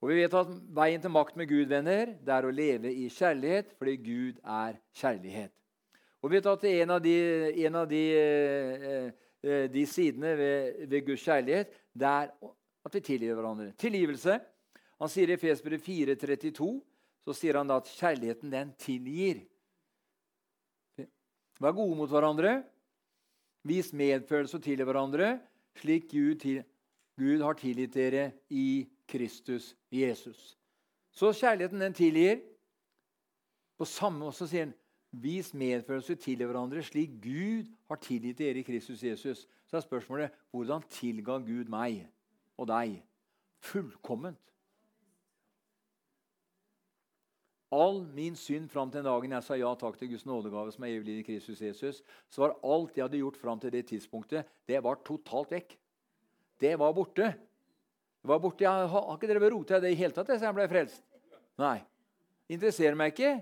Og Vi vet at veien til makt med Gud venner, det er å leve i kjærlighet, fordi Gud er kjærlighet. Og vet at en av de, en av de eh, Eh, de sidene ved, ved, Guds kjærlighet, det er at vi tilgir hverandre. Tilgivelse. Han sier i Fesbrevet 4,32 så sier han da at kjærligheten, den tilgir. Vær gode mot hverandre. Vis medfølelse og tilgi hverandre, slik Gud, til, Gud, har tilgitt dere i Kristus Jesus. Så kjærligheten, den tilgir. På samme måte sier han Vis medfølelse til hverandre slik Gud har tilgitt dere i Kristus Jesus. Så er spørsmålet hvordan tilga Gud meg og deg? Fullkomment. All min synd fram til den dagen jeg sa ja takk til Guds nådegave, som er evig i Kristus Jesus, så var alt jeg hadde gjort fram til det tidspunktet, det var totalt vekk. Det var borte. Det var borte. Jeg har ikke drevet rota i det i hele tatt, så jeg ble frelst. Nei. Interesserer meg ikke.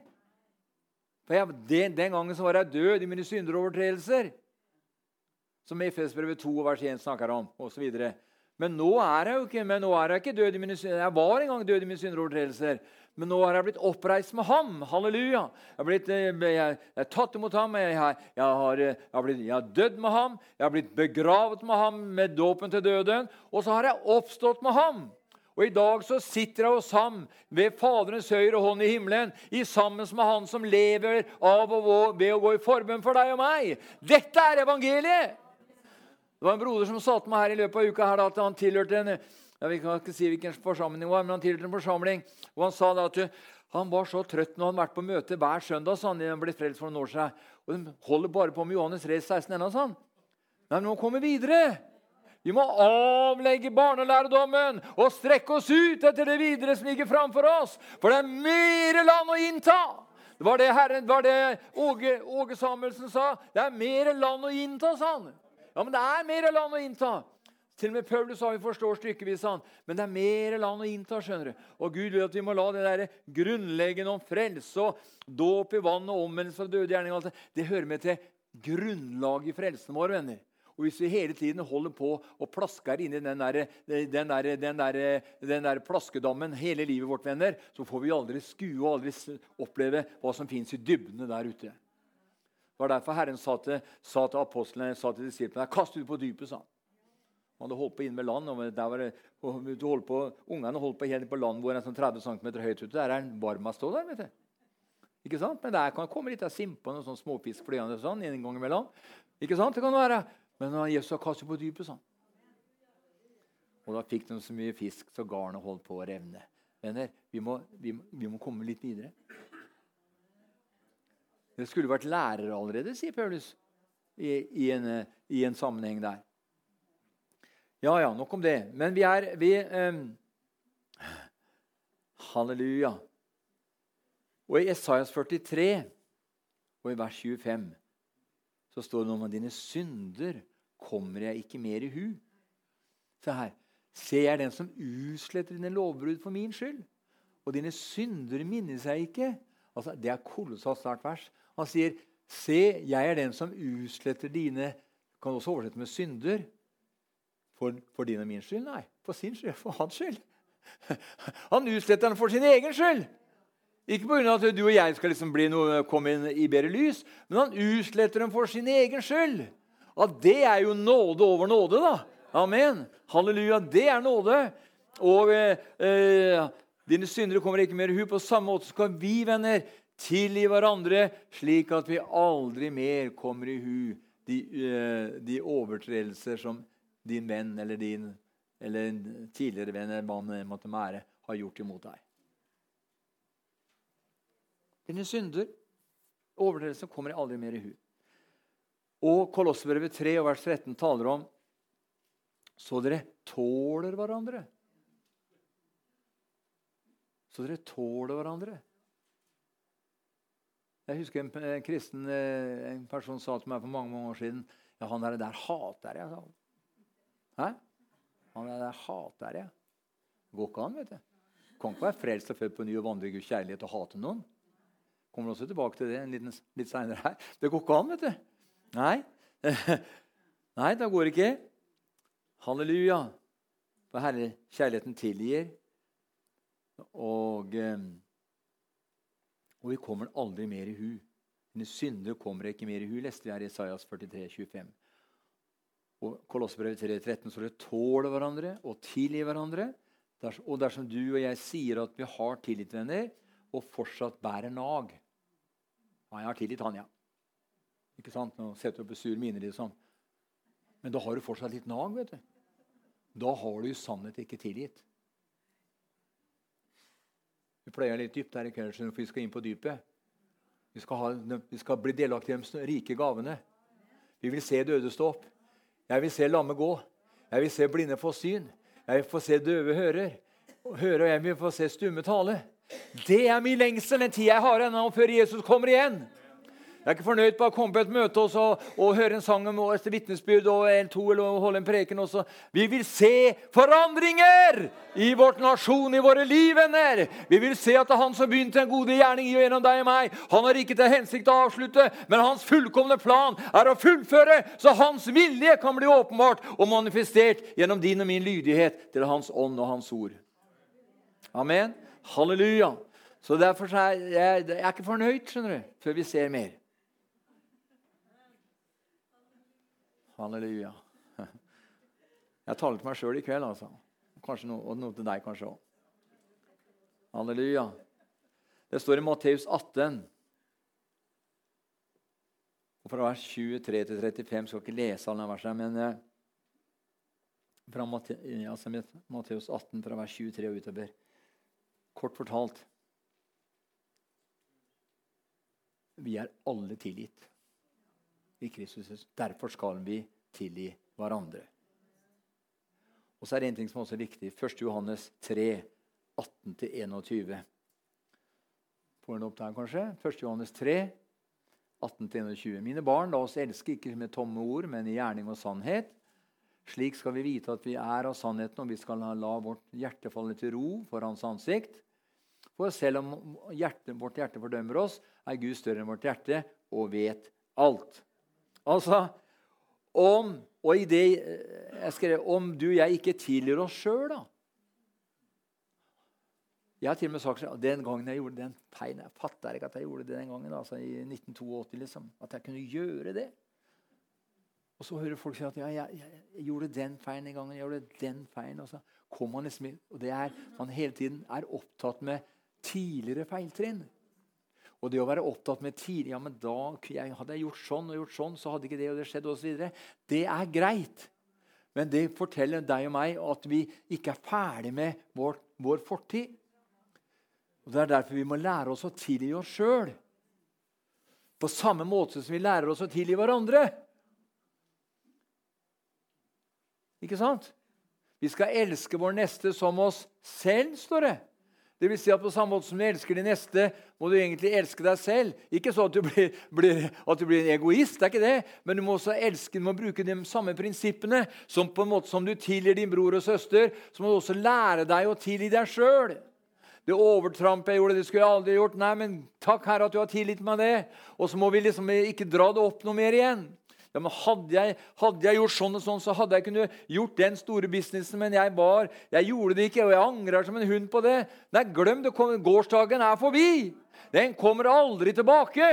Jeg, den, den, gangen så var jeg død i mine synder og overtredelser. Som Efesbrevet 2 vers 1 snakker om, osv. Men nå er jeg jo ikke, men nå er jeg ikke død i mine synder. Jeg var en gang død i mine synder og overtredelser. Men nå har jeg blitt oppreist med ham. Halleluja. Jeg har, blitt, eh, jeg, jeg tatt imot ham. Jeg jeg, har, eh, har blitt, jeg har dødd med ham. Jeg har blitt begravet med ham med dåpen til døden. Og så har jeg oppstått med ham. Og I dag så sitter jeg hos ham ved Faderens høyre hånd i himmelen, i sammen med Han som lever av og ved å gå i forbønn for deg og meg. Dette er evangeliet! Det var en broder som sa til meg her i løpet av uka her, at han tilhørte en jeg kan ikke si hvilken forsamling var, men han tilhørte en forsamling. Og han sa da at han var så trøtt når han hadde vært på møte hver søndag. så han ble frelst for noen år siden. Og de holder bare på med Johannes 3, 16 ennå, sa han. Men nå kommer vi videre. Vi må avlegge barnelærdommen og strekke oss ut etter det videre som ligger framfor oss. For det er mer land å innta. Det var det, Herren, var det Åge, Åge Samuelsen sa. Det er mer land å innta, sa han. Ja, men det er mer land å innta. Til og med Paulus sa vi forstår stykkevis, han. Men det er mer land å innta. skjønner du. Og Gud vil at vi må la det der grunnleggende om frelse og dåp i vann og omvendelse fra døde gjerninger Det hører med til grunnlaget i frelsen vår, venner. Og Hvis vi hele tiden holder på og plasker inni den, der, den, der, den, der, den der plaskedammen hele livet vårt, venner, så får vi aldri skue og aldri oppleve hva som fins i dybdene der ute. Det var derfor Herren sa til, sa til apostlene sa til disiplene kast ut på dypet. sa han. Han hadde holdt på inn med land. og der var det, holdt på, Ungene holdt på helt på land hvor en sånn 30 cm høyt ute. Der er en varma stå der. vet du. Ikke sant? Men der kan det komme litt av simpa og sånn småfisk flyende sånn, en gang imellom. Ikke sant? Det kan være. Men Jesus har kastet på dypet, sånn. Og da fikk de så mye fisk så garnet holdt på å revne. Venner, vi må, vi, vi må, komme litt videre. Det skulle vært lærere allerede, sier Paulus i, i, en, i, en, sammenheng der. Ja, ja, nok om det. Men vi er vi, um, Halleluja. Og i Esaias 43 og i vers 25 så står det noe om at dine synder kommer jeg ikke mer i hu. Se her. Ser jeg den som utsletter dine lovbrudd for min skyld? Og dine synder minnes jeg ikke. Altså, det er kolossalt sterkt vers. Han sier, 'Se, jeg er den som utsletter dine' Kan også oversette med synder. For, for din og min skyld? Nei, for sin skyld. For hans skyld. Han utsletter den for sin egen skyld. Ikke pga. at du og jeg skal liksom noe, komme inn i bedre lys, men han utsletter den for sin egen skyld. At det er jo nåde over nåde, da. Amen. Halleluja. Det er nåde. Og eh, eh, dine syndere kommer ikke mer i hu. På samme måte skal vi, venner, tilgi hverandre, slik at vi aldri mer kommer i hu de, eh, de overtredelser som din venn eller din eller en tidligere venn eller mann måtte være, har gjort imot deg. Dine synder, overtredelser, kommer aldri mer i hu. Og Kolossebrevet 3 og vers 13 taler om så dere tåler hverandre. Så dere tåler hverandre. Jeg husker en, en kristen eh, en person sa til meg for mange mange år siden ja, han der, der hater jeg. sa Hæ? Han der, der hater jeg. Det går ikke an, vet du. Kan ikke være frelst og født på ny og vandre i Guds kjærlighet og hate noen kommer også tilbake til det liten, litt seinere her. Det går ikke an, vet du. Nei. Nei, det går ikke. Halleluja. For Herre, kjærligheten tilgir. Og, eh, og vi kommer aldri mer i hu. Dine synder kommer ikke mer i hu, leste vi her i Isaias 43, 25. Og Kolossbrevet 3, 13, så det tåler hverandre og tilgir hverandre. Og dersom du og jeg sier at vi har tilgitt venner, og fortsatt bærer nag ja, jeg har tilgitt han, ja. Ikke sant? Nå setter du opp sur mine, liksom. Men da har du fortsatt litt nag. vet du. Da har du i sannhet ikke tilgitt. Vi pleier litt dypt der i kveld, for vi skal inn på dypet. Vi skal, ha, vi skal bli delaktige i de rike gavene. Vi vil se døde stå opp. Jeg vil se lamme gå. Jeg vil se blinde få syn. Jeg vil få se døve hører. Høre, og jeg vil få se stumme tale. Det er min lengsel den tid jeg har ennå før Jesus kommer igjen. Jeg er ikke fornøyd på å komme på et møte også, og høre en sang om et vitnesbyrd og eller to, holde en preken også. Vi vil se forandringer i vårt nasjon, i våre liv, venner. Vi vil se at det er Han som begynte en gode gjerning i og gjennom deg og meg. Han har ikke til hensikt å avslutte, men hans fullkomne plan er å fullføre, så hans vilje kan bli åpenbart og manifestert gjennom din og min lydighet til hans ånd og hans ord. Amen. Halleluja. Så derfor er jeg, jeg er ikke fornøyd skjønner du, før vi ser mer. Halleluja. Jeg taler til meg sjøl i kveld, altså. Noe, og noe til deg kanskje òg. Halleluja. Det står i Matteus 18. Og Fra vers 23 til 35 skal ikke lese alle versene, men eh, fra Matteus 18, fra vers 23 og utover. Kort fortalt Vi er alle tilgitt i Kristus. Derfor skal vi tilgi hverandre. Og så er det en ting som også er viktig. 1. Johannes 3, 18-21. Får den opp der, kanskje? 1. Johannes 3, 18-21. Mine barn, la oss elske ikke med tomme ord, men i gjerning og sannhet. Slik skal vi vite at vi er av sannheten, og vi skal la vårt hjerte falle til ro for Hans ansikt. For selv om hjerte, vårt hjerte fordømmer oss, er Gud større enn vårt hjerte og vet alt. Altså, om, og i det jeg skrev, om du og jeg ikke tilgir oss sjøl, da Jeg har til og med sagt den gangen jeg gjorde den feilen Jeg fatter ikke at jeg gjorde det den gangen, altså i 1982. liksom, At jeg kunne gjøre det. Og så hører folk si at ja, jeg, jeg, gjorde den feilen en gang. jeg gjorde den feilen, og så kommer man liksom, og det er, Man hele tiden er opptatt med tidligere feiltrinn. Og det å være opptatt med tidlig, ja, men da Hadde jeg gjort sånn og gjort sånn, så hadde ikke det og det skjedd osv. Det er greit. Men det forteller deg og meg at vi ikke er ferdig med vår, vår fortid. Og Det er derfor vi må lære oss å tilgi oss sjøl. På samme måte som vi lærer oss å tilgi hverandre. Ikke sant? Vi skal elske vår neste som oss selv, står det. Det vil si at På samme måte som du elsker de neste, må du egentlig elske deg selv. Ikke så at du blir, blir, at du blir en egoist, det er ikke det. men du må også elske, du må bruke de samme prinsippene. Som på en måte som du tilgir din bror og søster, så må du også lære deg å tilgi deg sjøl. Det overtrampet jeg gjorde, det skulle jeg aldri gjort. Nei, men takk, Herre, at du har tilgitt meg det. Og så må vi liksom ikke dra det opp noe mer igjen. Ja, men hadde jeg, hadde jeg, gjort sånn og sånn, så hadde jeg kunnet gjort den store businessen. Men jeg var, jeg gjorde det ikke, og jeg angrer som en hund på det. Nei, glem det. Gårsdagen er forbi. Den kommer aldri tilbake.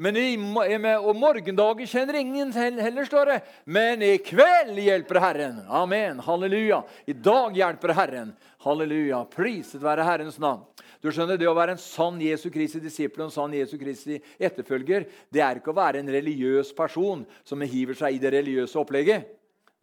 Men i, og morgendagen kjenner ingen heller, står det. Men i kveld hjelper Herren. Amen. Halleluja. I dag hjelper Herren. Halleluja. Priset være Herrens navn. Du skjønner, Det å være en sann Jesu Kristi disippel og en sann Jesu Kristi etterfølger, det er ikke å være en religiøs person som hiver seg i det religiøse opplegget.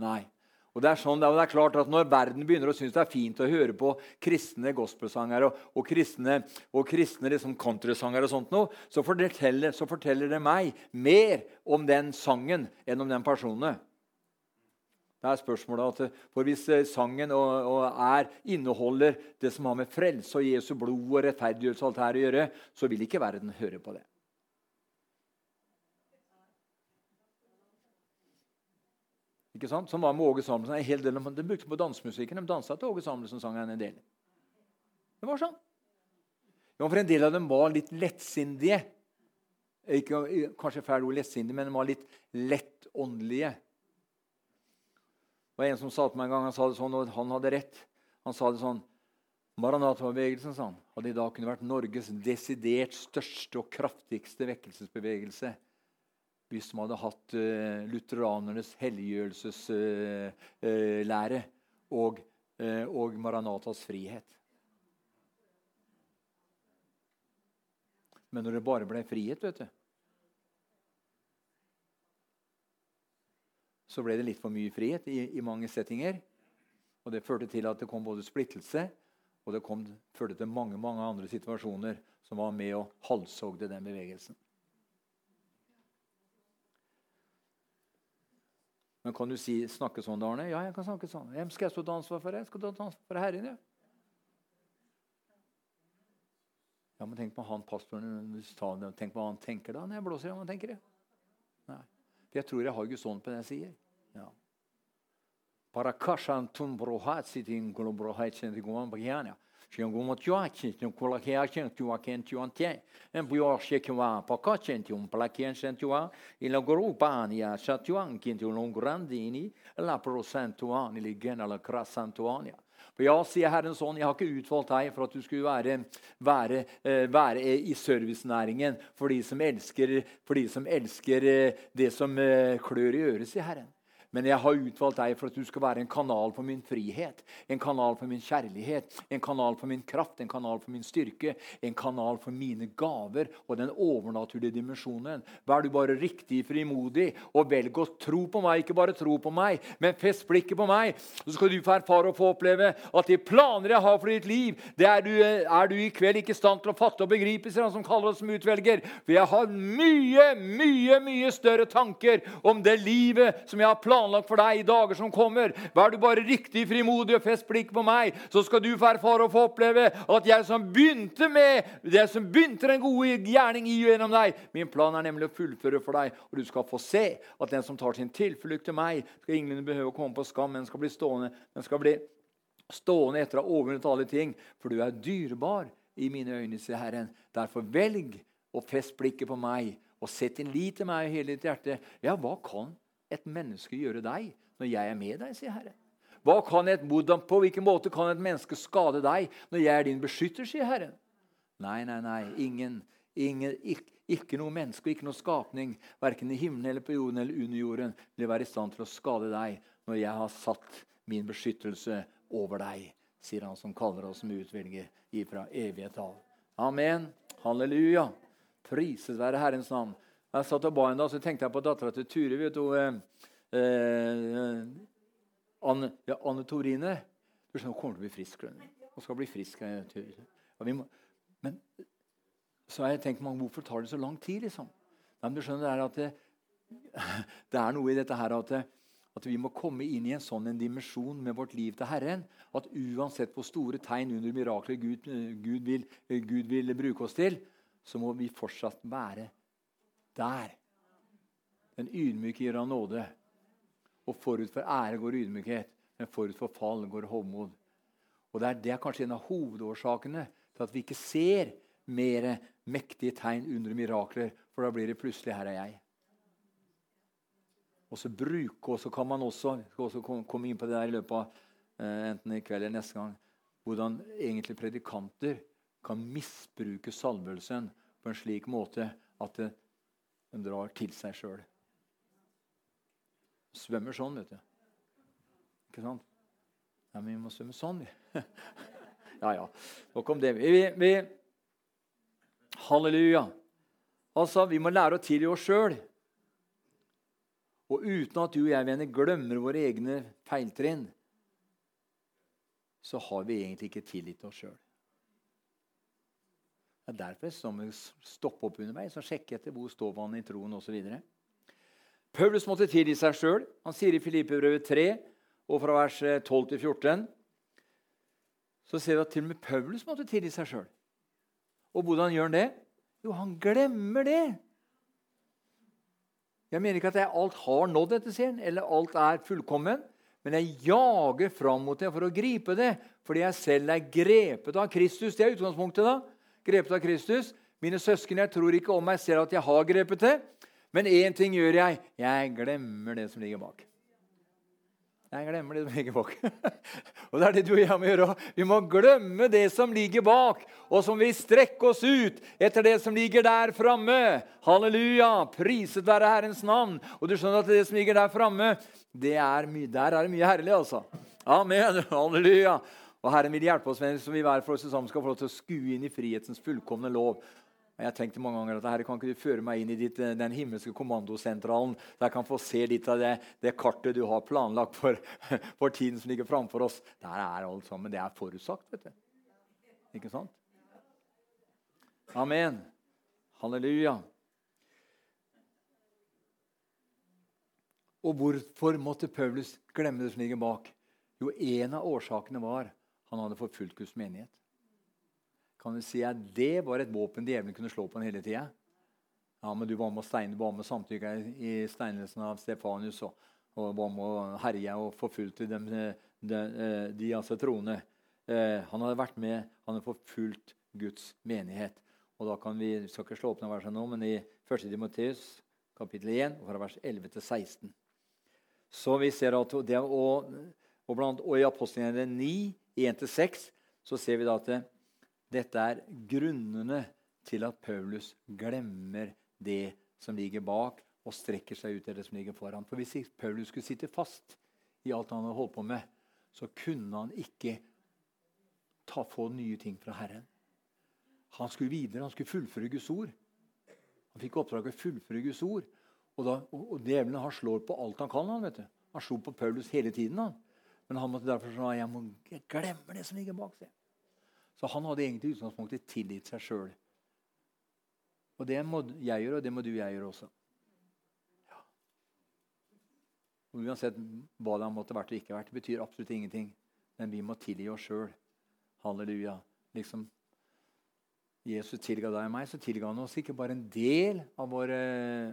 Nei. Og det er sånn, det er klart at Når verden begynner å synes det er fint å høre på kristne gospelsangere og, og kristne, og kristne liksom countrysangere, og sånt noe, så forteller, så forteller det meg mer om den sangen enn om den personen. Det er spørsmålet at, for Hvis eh, sangen og, og er, inneholder det som har med frelse og Jesu blod og rettferdiggjørelse alt her å gjøre, så vil ikke verden høre på det. Ikke sant? Som var med Åge Samuelsen. En hel del, de brukte på dansemusikken. De dansa til Åge Samuelsen sang en del. Det var sånn. Ja, for En del av dem var litt lettsindige. Ikke, kanskje fæle ord lettsindige, men de var litt lettåndelige var en som sa til meg en gang, han sa det sånn, og han hadde rett. Han sa det sånn Maranata-bevegelsen sa han, hadde i dag kunne vært Norges desidert største og kraftigste vekkelsesbevegelse hvis de hadde hatt uh, lutheranernes helliggjørelseslære uh, uh, og, og Maranatas frihet. Men når det bare ble frihet, vet du så ble det litt for mye frihet i, i mange settinger. Og Det førte til at det kom både splittelse og det kom, førte til mange mange andre situasjoner som var med og halshogde den bevegelsen. Men kan du si, snakke sånn, Arne? Ja, jeg kan snakke sånn. Hvem skal jeg stå til ansvar for? Jeg skal ta ansvar for Herren. Ja. ja, men tenk på han pastoren. Tenk på hva han tenker da når jeg blåser i hva han tenker. Ja. Nei. For jeg tror jeg har Guds ånd på det jeg sier. Ja. Parakashantum brohatsitin globrohaitsentigwan bagiana. Shengumotuachin, Kulakiachin, Tuaken Tuante, and Buyoshekwa, Pocacentium, Placiencentua, il Gorupania, Satuan, Quintu Longrandini, La Prosantuani, Ligena la Crassantuania. For ja, sier Herren sånn, jeg har ikke utvalgt deg for at du skulle være, være, eh, være i servicenæringen for de som elsker, for de som elsker eh, det som eh, klør i øret, sier Herren. Men jeg har utvalgt deg for at du skal være en kanal for min frihet, en kanal for min kjærlighet, en kanal for min kraft, en kanal for min styrke, en kanal for mine gaver og den overnaturlige dimensjonen. Vær du bare riktig frimodig og velg å tro på meg. Ikke bare tro på meg, men fest blikket på meg. Så skal du få erfare og få oppleve at de planer jeg har for ditt liv, det er du, er du i kveld ikke i stand til å fatte og begripe, sier han som kaller oss som utvelger. For jeg har mye, mye, mye større tanker om det livet som jeg har planlagt planlagt for deg i dager som kommer. Vær du bare riktig frimodig og fest blikk på meg, så skal du få erfare og få oppleve at jeg som begynte med det som begynte den gode gjerning i og gjennom deg Min plan er nemlig å fullføre for deg, og du skal få se at den som tar sin tilflukt til meg, skal ingen behøve å komme på skam, men skal bli stående. Den skal bli stående etter å ha overvunnet alle ting, for du er dyrebar i mine øyne, sier Herren. Derfor velg å fest blikket på meg og sett din lit til meg i hele ditt hjerte. Ja, hva kan et menneske gjøre deg når jeg er med deg, sier Herre. Hva kan et, på hvilken måte kan et menneske skade deg når jeg er din beskytter, sier Herren. Nei, nei, nei. Ingen, ingen ikke, ikke, noe menneske og ikke noe skapning, verken i himmelen eller på jorden eller under jorden, vil være i stand til å skade deg når jeg har satt min beskyttelse over deg, sier han som kaller oss som utvilger ifra evighet av. Amen. Halleluja. Priset være Herrens navn. Jeg satt og ba en dag, så tenkte jeg på dattera til Ture. vet du, eh, eh, Anne, ja, Anne Torine. Du skjønner, Hun kommer til å bli frisk. Hun skal bli frisk. Ja, må, men så har jeg tenkt mange, hvorfor tar det så lang tid? liksom? Men du skjønner, det er, at det, det er noe i dette her at, at vi må komme inn i en sånn en dimensjon med vårt liv til Herren at uansett hvor store tegn under mirakler Gud, Gud, vil, Gud vil bruke oss til, så må vi fortsatt være der. Den ydmyke gir han nåde. Og forut for ære går ydmykhet, men forut for fall går hovmod. Og det er, det er kanskje en av hovedårsakene til at vi ikke ser mer mektige tegn under mirakler, for da blir det plutselig 'her er jeg'. Og så bruke, og så kan man også, også komme inn på det der i løpet av eh, enten i kveld eller neste gang, hvordan egentlig predikanter kan misbruke salvelsen på en slik måte at det de drar til seg sjøl. Svømmer sånn, vet du. Ikke sant? Ja, men vi må svømme sånn, vi. ja, ja. Nok om det. Vi, vi, halleluja. Altså, Vi må lære å tilgi oss sjøl. Og uten at du og jeg venner glemmer våre egne feiltrinn, så har vi egentlig ikke tilgitt oss sjøl. Det er derfor jeg må stoppe opp underveis og sjekke etter hvor står man i troen osv. Paulus måtte tilgi seg sjøl. Han sier i Filippebrevet 3, og fra vers 12 eh, til 14, så ser vi at til og med Paulus måtte tilgi seg sjøl. Og hvordan gjør han det? Jo, han glemmer det. Jeg mener ikke at jeg alt har nådd dette, sier han, eller alt er fullkommen. Men jeg jager fram mot det for å gripe det, fordi jeg selv er grepet av Kristus. Det er utgangspunktet. da grepet av Kristus. Mine søsken, jeg tror ikke om meg selv at jeg har grepet det. Men én ting gjør jeg. Jeg glemmer det som ligger bak. Jeg glemmer det som ligger bak. og det er det du og jeg må gjøre. Vi må glemme det som ligger bak, og som vil strekke oss ut etter det som ligger der framme. Halleluja! Priset være Herrens navn. Og du skjønner at det som ligger der framme, der er det mye herlig, altså. Amen. Halleluja. Og Herren vil hjelpe oss med som vi hver for oss sammen skal få lov til å skue inn i frihetens fullkomne lov. Jeg har tenkt mange ganger at Herre, kan ikke du føre meg inn i ditt, eh, den himmelske kommandosentralen, der jeg kan få se litt av det, det kartet du har planlagt for, for, tiden som ligger framfor oss. Der er alt sammen. Det er forutsagt, vet du. Ikke sant? Amen. Halleluja. Og hvorfor måtte Paulus glemme det som ligger bak? Jo, en av årsakene var han hadde forfulgt Guds menighet. Kan du si at Det var et våpen djevelen kunne slå på han hele tida? Ja, men du var med, stein, var med samtykka i steinelsen av Stefanius og, og var med å herje og forfulgte dem, de, de, de altså troende. Eh, han hadde vært med, han hadde forfulgt Guds menighet. Og da kan Vi skal ikke slå opp noen verser nå, men i 1. Timoteus kapittel 1, fra vers 11 til 16. Så vi ser at det, og, og, blant, og i apostlene 9 1-6, så ser vi da at det, dette er grunnene til at Paulus glemmer det som ligger bak, og strekker seg ut til det som ligger foran. For Hvis Paulus skulle sitte fast i alt han hadde holdt på med, så kunne han ikke ta, få nye ting fra Herren. Han skulle videre, han skulle fullføre Guds ord. Han fikk oppdrag å fullføre Guds ord. Og, da, og, og Djevelen han slår på alt han kan. Han vet du. Han slo på Paulus hele tiden. han. Men han måtte derfor si jeg, må, jeg glemmer det som ligger bak Seg. Så han hadde egentlig utgangspunktet tilgitt seg sjøl. Og det må jeg gjøre, og det må du jeg gjøre også. Ja. Og uansett hva det måtte vært og ikke vært, det betyr absolutt ingenting. Men vi må tilgi oss sjøl. Halleluja. Liksom Jesus tilga deg og meg, så tilga han oss ikke bare en del av våre,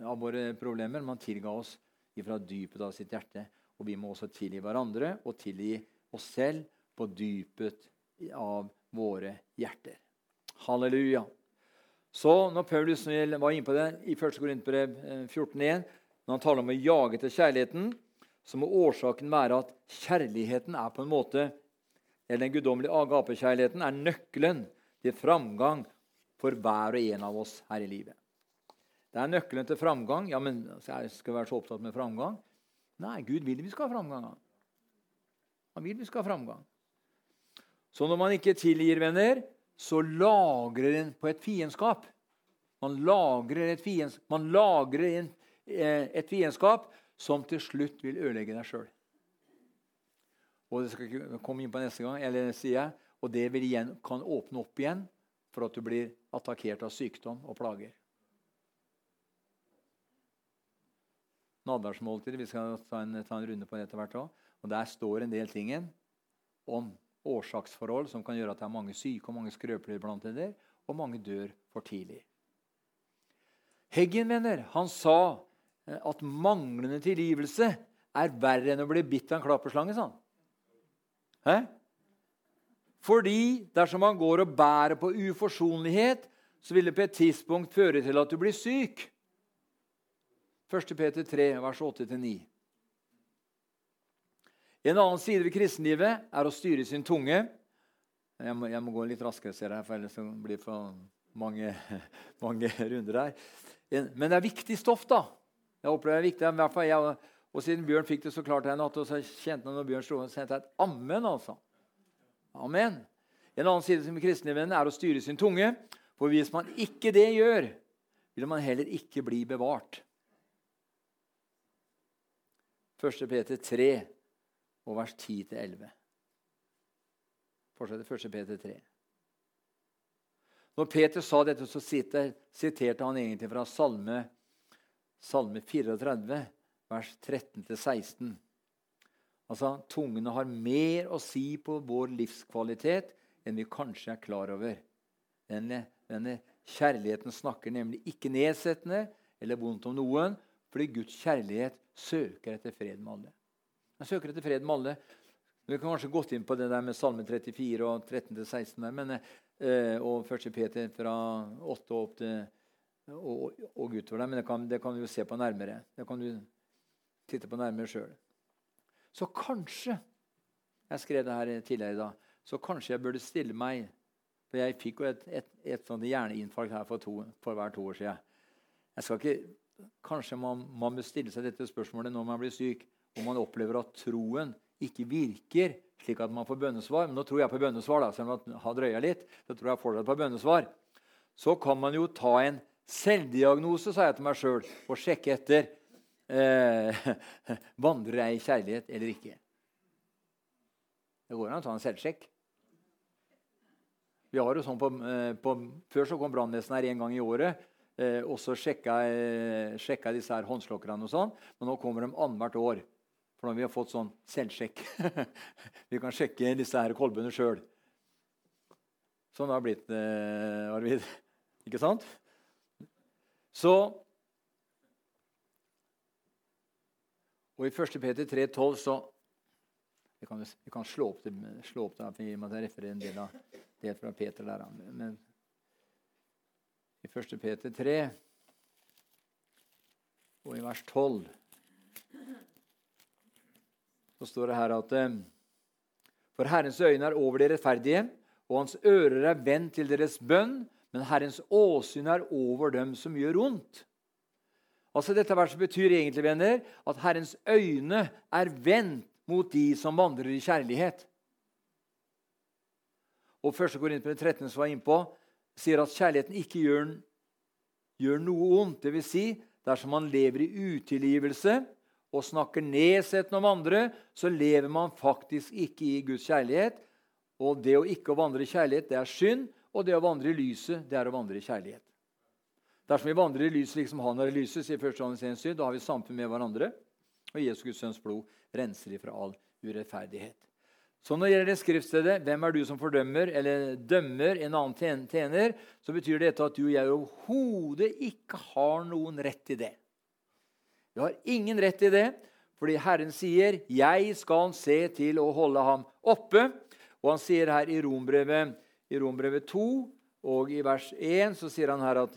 av våre problemer, men han tilga oss fra dypet av sitt hjerte. Og vi må også tilgi hverandre og tilgi oss selv på dypet av våre hjerter. Halleluja. Så når Paulus var inne på det i 1. Korintbrev 14,1, eh, når han taler om å jage til kjærligheten, så må årsaken være at kjærligheten er på en måte eller den guddommelige agapekjærligheten er nøkkelen til framgang for hver og en av oss her i livet. Det er nøkkelen til framgang. Ja, men jeg skal være så opptatt med framgang. Nei, Gud vil vi skal ha framgang. Han vil vi skal ha framgang. Så når man ikke tilgir, venner, så lagrer en på et fiendskap. Man lagrer et, fiends, man lagrer en, eh, et fiendskap som til slutt vil ødelegge deg sjøl. Og det skal komme inn på neste gang, eller sier jeg, og det igjen, kan åpne opp igjen for at du blir attakkert av sykdom og plager. Nattverdsmåltider. Vi skal ta en, ta en, runde på det etter hvert òg. Og der står en del ting om årsaksforhold som kan gjøre at det er mange syke og mange skrøpelige blant dere, og mange dør for tidlig. Heggen, mener, han sa eh, at manglende tilgivelse er verre enn å bli bitt av en klapperslange. Sånn. Hæ? Fordi dersom man går og bærer på uforsonlighet, så vil det på et tidspunkt føre til at du blir syk. 1. Peter 3, vers 8-9. En annen side ved kristenlivet er å styre sin tunge. Jeg må, jeg må gå litt raskere, ser jeg, for ellers blir det for mange, mange, runder her. Men det er viktig stoff, da. Jeg opplever det er viktig. I hvert fall jeg, og siden Bjørn fikk det så klart en natt, og så kjente han når Bjørn slo, så jeg et ammen. altså. Amen. En annen side som kristenlivet er å styre sin tunge. For hvis man ikke det gjør, vil man heller ikke bli bevart. 1. Peter 3, og vers 10-11. Fortsetter 1. Peter 3. Når Peter sa dette, så siterte han egentlig fra Salme, salme 34, vers 13-16. Altså, Tungene har mer å si på vår livskvalitet enn vi kanskje er klar over. Denne, denne kjærligheten snakker nemlig ikke nedsettende eller vondt om noen, fordi Guds kjærlighet søker etter fred med alle. Han søker etter fred med alle. Vi kan kanskje gått inn på det der med Salme 34 og 13-16 der, eh, og 1. Peter fra 8 og opp til og, og utover der, men det kan, det kan, du jo se på nærmere. Det kan du titte på nærmere sjøl. Så kanskje Jeg skrev det her tidligere i dag. Så kanskje jeg burde stille meg For jeg fikk jo et, et, et sånt hjerneinfarkt her for, to, for hver to år siden. Jeg skal ikke, kanskje man, man bør stille seg dette spørsmålet når man blir syk, og man opplever at troen ikke virker slik at man får bønnesvar. Men nå tror jeg på bønnesvar, da, selv om jeg har drøya litt. så tror jeg på bønnesvar. Så kan man jo ta en selvdiagnose, sa jeg til meg sjøl, og sjekke etter eh, vandrer jeg i kjærlighet eller ikke. Det går an å ta en selvsjekk. Vi har jo sånn på, eh, på, Før så kom brannvesenet her en gang i året. Eh, og så sjekka, eh, sjekka disse her håndslokkerne og sånn. Men nå kommer de annethvert år. For nå har vi fått sånn selvsjekk. vi kan sjekke disse her kolbene sjøl. Sånn har det blitt, eh, Arvid. Ikke sant? Så Og i 1. Peter 3,12 så vi kan, kan, slå opp det, slå opp det for jeg må referere en del av det fra Peter der. Men i 1. Peter 3 og i vers 12 så står det her at eh, For Herrens øyne er over de rettferdige, og hans ører er vendt til deres bønn, men Herrens åsyn er over dem som gjør ondt. Altså Dette verset betyr egentlig venner, at Herrens øyne er vendt mot de som vandrer i kjærlighet. Og 1. det 13 som var innpå, sier at kjærligheten ikke gjør, gjør noe ondt. Dvs. Si, dersom man lever i utilgivelse og snakker nedsettende om andre, så lever man faktisk ikke i Guds kjærlighet. Og det å ikke vandre i kjærlighet, det er synd. Og det å vandre i lyset, det er å vandre i kjærlighet. Dersom vi vandrer i lyset liksom han er i lyset, sier 1. Johannes 1, da har vi samfunn med hverandre. Og Jesus Guds sønns blod renser ifra all urettferdighet. Så når det gjelder skriftstedet 'Hvem er du som fordømmer?' eller 'dømmer en annen tjener', så betyr dette at du og jeg overhodet ikke har noen rett til det. Vi har ingen rett til det, fordi Herren sier 'Jeg skal se til å holde ham oppe'. Og han sier her i Rombrevet, i Rombrevet 2 og i vers 1 så sier han her at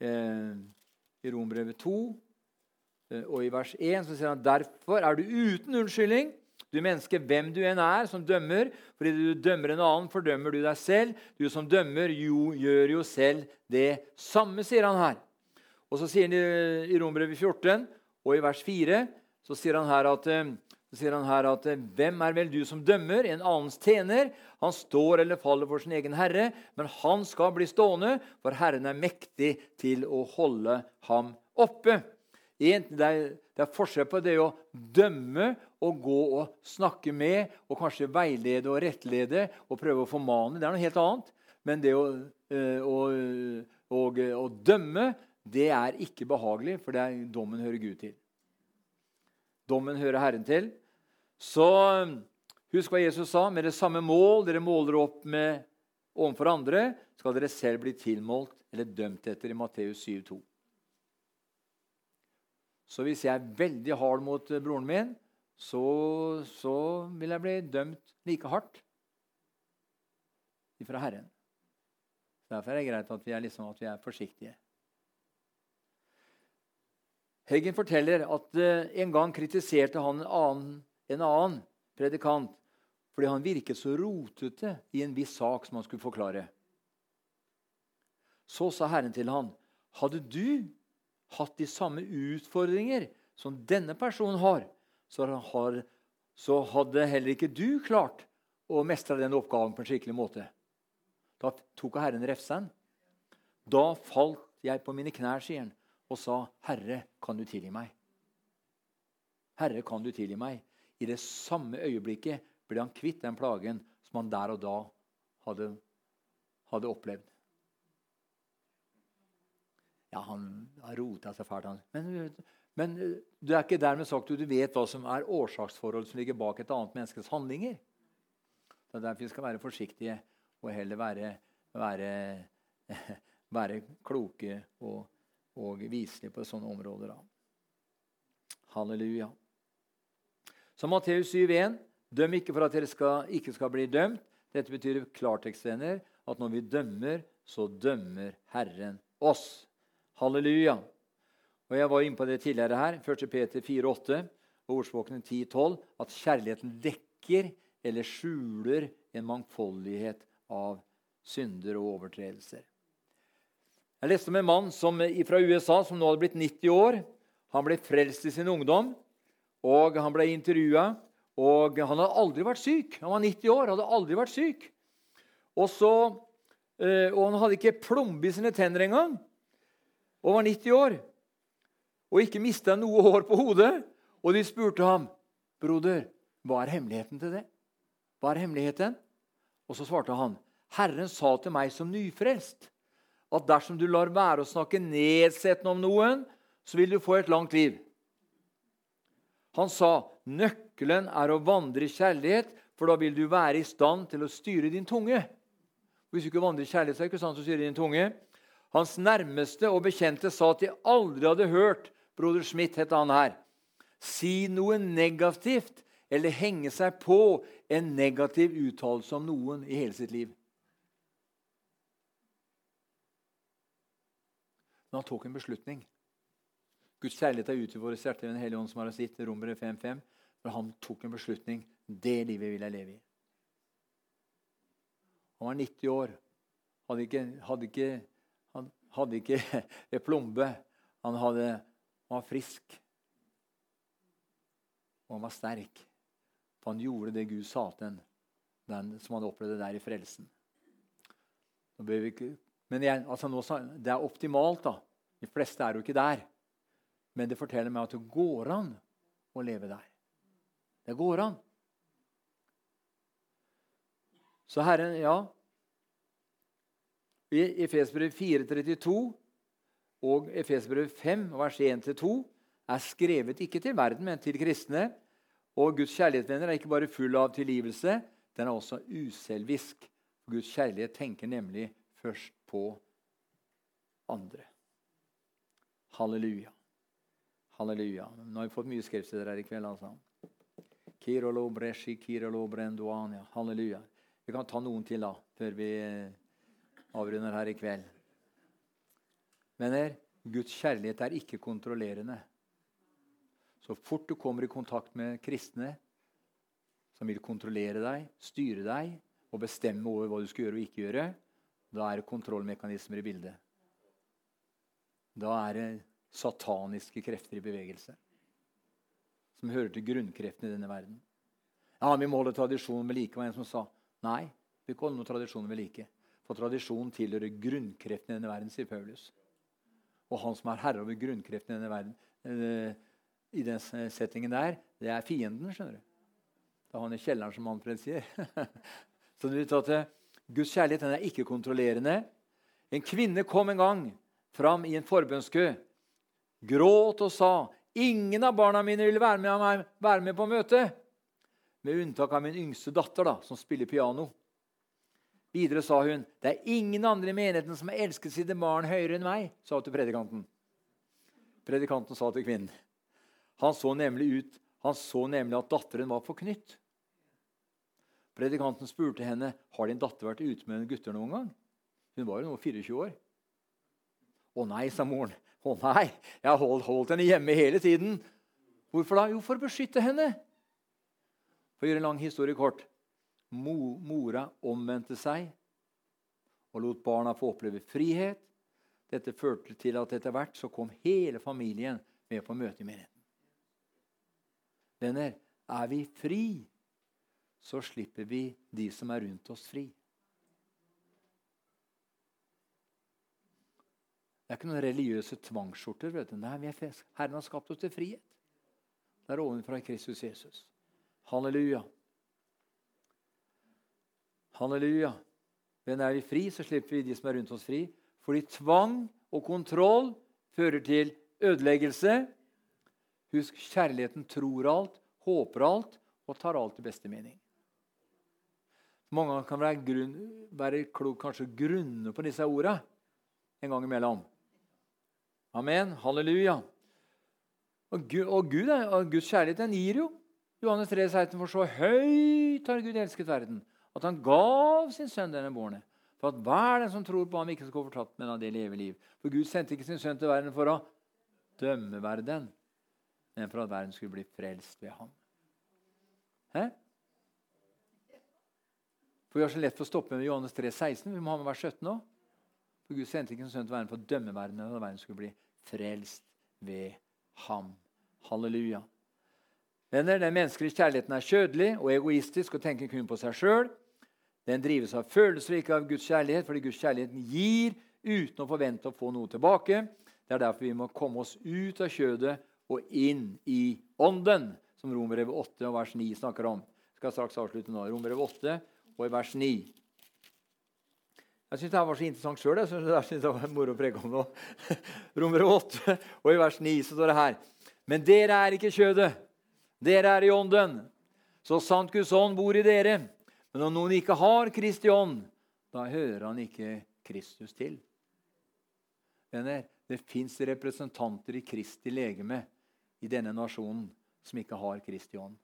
eh, I Rombrevet 2 Eh, og i vers 1 så sier han derfor er du uten unnskyldning. Du menneske, hvem du enn er, som dømmer. Fordi du dømmer en annen, fordømmer du deg selv. Du som dømmer, jo, gjør jo selv det samme, sier han her. Og så sier han i Rombrevet 14 og i vers 4 så sier han her at eh, så sier han her at Hvem er vel du som dømmer? En annens tjener. Han står eller faller for sin egen herre, men han skal bli stående, for Herren er mektig til å holde ham oppe. Det er, forskjell på det å dømme og gå og snakke med og kanskje veilede og rettlede og prøve å formane. Det er noe helt annet. Men det å, eh, å, å, å dømme, det er ikke behagelig, for det er, dommen hører Gud til. Dommen hører Herren til. Så husk hva Jesus sa. Med det samme mål dere måler opp med overfor andre, skal dere selv bli tilmålt eller dømt etter i Matteus 7,2. Så hvis jeg er veldig hard mot eh, broren min, så, så vil jeg bli dømt like hardt fra Herren. Derfor er det greit at vi er, liksom, at vi er forsiktige. Heggen forteller at uh, en gang kritiserte han en annen, en annen predikant fordi han virket så rotete i en viss sak som han skulle forklare. Så sa Herren til han, 'Hadde du hatt de samme utfordringer som denne personen har, så, har, så hadde heller ikke du klart å mestre den oppgaven på en skikkelig måte. Da tok Herren refsen. Da falt jeg på mine knær, sier han, og sa, 'Herre, kan du tilgi meg?' Herre, kan du tilgi meg? I det samme øyeblikket ble han kvitt den plagen som han der og da hadde, hadde opplevd. Ja, han har rota seg fælt. Men, men du er ikke dermed sagt at du vet hva som er årsaksforhold som ligger bak et annet menneskes handlinger. Det er derfor vi skal være forsiktige og heller være, være, være kloke og, og viselige på sånne områder. Da. Halleluja. Så Matteus 7,1.: Døm ikke for at dere skal, ikke skal bli dømt. Dette betyr klartekstvenner at når vi dømmer, så dømmer Herren oss. Halleluja. Og Jeg var inne på det tidligere her, 1. Peter 4,8 og ordspråkene 10,12, at kjærligheten dekker eller skjuler en mangfoldighet av synder og overtredelser. Jeg leste om en mann som, fra USA som nå hadde blitt 90 år. Han ble frelst i sin ungdom, og han ble intervjua. Og han hadde aldri vært syk. Han var 90 år, hadde aldri vært syk. Og, så, eh, og han hadde ikke plombe i sine tenner engang og var 90 år og ikke mista noe hår på hodet. Og de spurte ham, 'Broder, hva er hemmeligheten til det?' Hva er hemmeligheten? Og så svarte han, 'Herren sa til meg som nyfrelst' at dersom du lar være å snakke nedsettende om noen, så vil du få et langt liv. Han sa, 'Nøkkelen er å vandre i kjærlighet, for da vil du være i stand til å styre din tunge.' Hvis du ikke vandrer i kjærlighet, så er det ikke sant å styre din tunge. Hans nærmeste og bekjente sa at de aldri hadde hørt broder Smith het han her, si noe negativt eller henge seg på en negativ uttalelse om noen i hele sitt liv. Men han tok en beslutning. Guds kjærlighet er ute i våre hjerter ved Den hellige ånd, som har sitt, Romere 5.5. Men han tok en beslutning. Det livet vil jeg leve i. Han var 90 år. Hadde ikke, hadde ikke hadde ikke et plombe. Han, hadde, var frisk. Og han var sterk. For han gjorde det Gud sa til ham, den som han opplevde der i frelsen. Men jeg, altså nå, det er optimalt, da. De fleste er jo ikke der. Men det forteller meg at det går an å leve der. Det går an. Så Herren, ja I Efesbrev 4,32 og Efesbrev 5, vers 1-2, er skrevet ikke til verden, men til kristne. Og Guds kjærlighetsvenner er ikke bare full av tilgivelse, den er også uselvisk. Guds kjærlighet tenker nemlig først på andre. Halleluja. Halleluja. Nå har vi fått mye skriftsteder her i kveld. altså. Kirolo breshi, kirolo brenduania. Halleluja. Vi kan ta noen til da, før vi eh, avrunder her i kveld. Venner, Guds kjærlighet er ikke kontrollerende. Så fort du kommer i kontakt med kristne som vil kontrollere deg, styre deg og bestemme over hva du skal gjøre og ikke gjøre, da er det kontrollmekanismer i bildet. Da er det sataniske krefter i bevegelse. Som hører til grunnkreftene i denne verden. Ja, Vi må holde tradisjonen ved like, var en som sa. Nei, vi kan holde noen tradisjoner ved like. For tradisjonen tilhører grunnkreftene i denne verden, sier Paulus. Og han som er herre over grunnkreftene i denne verden, eh, i den settingen der, det er fienden. skjønner du. Det er han i kjelleren som Manfred sier. Så du vet at eh, Guds kjærlighet den er ikke kontrollerende. En kvinne kom en gang fram i en forbønnskø, gråt og sa ingen av barna mine vil være med, være med på møtet, med unntak av min yngste datter, da, som spiller piano. Videre sa hun det er ingen andre i menigheten som har elsket sine barn høyere enn meg. sa hun til predikanten. Predikanten sa til kvinnen. Han så nemlig, ut, han så nemlig at datteren var forknytt. Predikanten spurte henne har din datter vært ute med gutter noen gang. Hun var jo nå 24 år. Å nei, sa moren. Å nei, jeg har holdt, holdt, henne hjemme hele tiden. Hvorfor da? Jo, for å beskytte henne. For å gjøre en lang historie kort. Mo, mora omvendte seg og lot barna få oppleve frihet. Dette førte til at etter hvert så kom hele familien med på møte i menigheten. Venner, er vi fri, så slipper vi de som er rundt oss, fri. Det er ikke noen religiøse tvangsskjorter. vet du. Nei, Herren har skapt oss til frihet. Det er ovenfra Kristus Jesus. Halleluja. Halleluja. Men er vi fri, så slipper vi de som er rundt oss, fri. Fordi tvang og kontroll fører til ødeleggelse. Husk, kjærligheten tror alt, håper alt og tar alt i beste mening. Mange kan være, grunn, være klok kanskje grunne på disse ordene en gang imellom. Amen. Halleluja. Og, Gud, og, Gud, og Guds kjærlighet den gir jo. Johannes 3, 16, For så høyt har Gud elsket verden, at han gav sin sønn denne bårne, for at hver den som tror på ham, ikke skal gå fortapt, men av det leve liv. For Gud sendte ikke sin sønn til verden for å dømme verden, men for at verden skulle bli frelst ved ham. Hæ? For Vi har så lett for å stoppe med Johannes 3, 16. Vi må ha med vers 17 òg. For Gud sendte ikke sin sønn til verden for å dømme verden, men at verden skulle bli frelst ved ham. Halleluja. Venner, Den menneskelige kjærligheten er kjødelig og egoistisk og tenker kun på seg sjøl. Den drives av følelser, ikke av Guds kjærlighet, fordi Guds kjærlighet gir uten å forvente å få noe tilbake. Det er derfor vi må komme oss ut av kjødet og inn i ånden, som Romerbrevet 8 og vers 9 snakker om. Jeg skal straks avslutte nå. Romerbrevet 8 og vers 9. Jeg syns det var så interessant sjøl. Jeg synes det var moro å preke om nå. Romer 8 og i vers 9 så står det her. Men dere er ikke kjødet. Dere er i ånden. Så sant Guds ånd bor i dere. Men om noen ikke har Kristi ånd, da hører han ikke Kristus til. Venner, det fins representanter i Kristi legeme i denne nasjonen som ikke har Kristi ånd.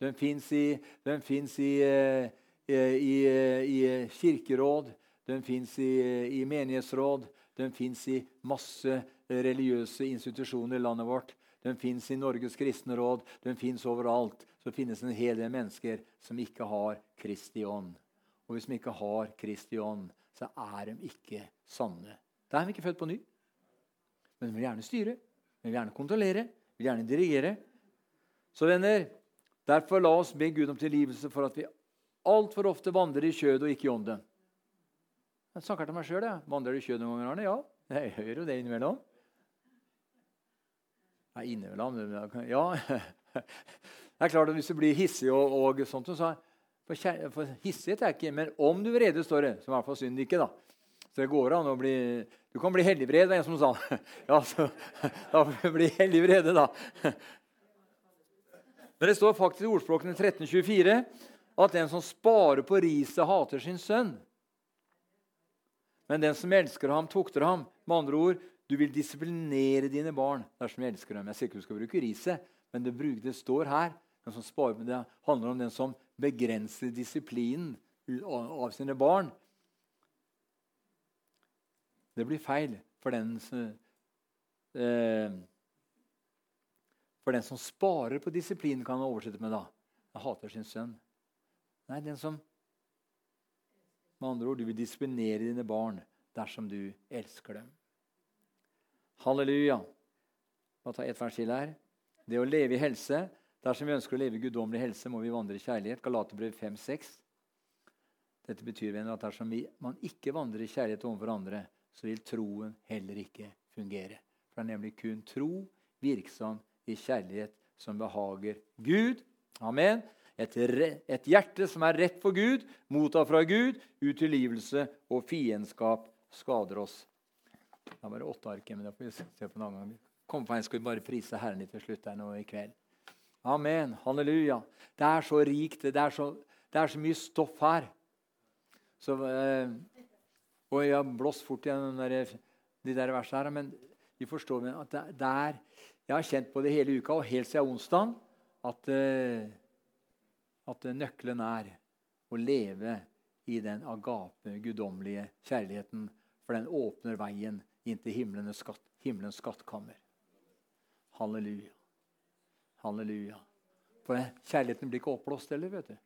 Den fins i, den finnes i eh, i, i kirkeråd, den fins i, i, menighetsråd, den fins i masse religiøse institusjoner i landet vårt. Den fins i Norges kristne råd, den fins overalt. Så finnes en hel del mennesker som ikke har Kristi ånd. Og hvis de ikke har Kristi ånd, så er de ikke sanne. Da er vi ikke født på ny. Men vi vil gjerne styre, vi vil gjerne kontrollere, vi vil gjerne dirigere. Så venner, derfor la oss be Gud om tilgivelse for at vi altfor ofte vandrer i kjødet og ikke i ånden. Jeg snakker til meg sjøl. Vandrer du i kjødet noen ganger, Arne? Ja, jeg gjør jo det innimellom. Nei, innimellom Ja. Det er klart at Hvis du blir hissig og, og sånt, så for, for hissighet er ikke Men om du vrede, står det. Som i hvert fall synd ikke, da. Så det går an å bli Du kan bli helligvred, var en som sa. Ja, så, Da blir du bli helligvrede, da. Men det står faktisk i ordspråkene 1324 at den som sparer på riset, hater sin sønn. Men den som elsker ham, tukter ham. Med andre ord, du vil disiplinere dine barn dersom du elsker dem. Jeg sier ikke du skal bruke riset, men det står her. Den som sparer men det handler om den som begrenser disiplinen av sine barn. Det blir feil for den, eh, for den som sparer på disiplin, kan man oversette med da. Han hater sin sønn. Nei, den som Med andre ord, du vil disiplinere dine barn dersom du elsker dem. Halleluja. La ta ett vers til her. Det å leve i helse. Dersom vi ønsker å leve i guddommelig helse, må vi vandre i kjærlighet. Galaterbrev 5-6. Dette betyr venner, at dersom man ikke vandrer i kjærlighet overfor andre, så vil troen heller ikke fungere. For det er nemlig kun tro virksom i kjærlighet som behager Gud. Amen. Et, et hjerte som er rett for Gud, mottar fra Gud, utilgivelse og fiendskap skader oss. Det er bare åtte ark, men det får vi se på en annen gang. Kom på en, skal vi bare prise Herren litt til slutt her nå i kveld. Amen. Halleluja. Det er så rikt. Det er så, det er så mye stoff her. Så, eh, og jeg har blåst fort gjennom de der versene her, men vi forstår at det, er Jeg har kjent på det hele uka, og helt siden onsdag, at, eh, at nøkkelen er å leve i den agape, guddommelige kjærligheten. For den åpner veien inn til himmelens, skatt, himmelens skattkammer. Halleluja. Halleluja. For kjærligheten blir ikke oppblåst heller. vet du.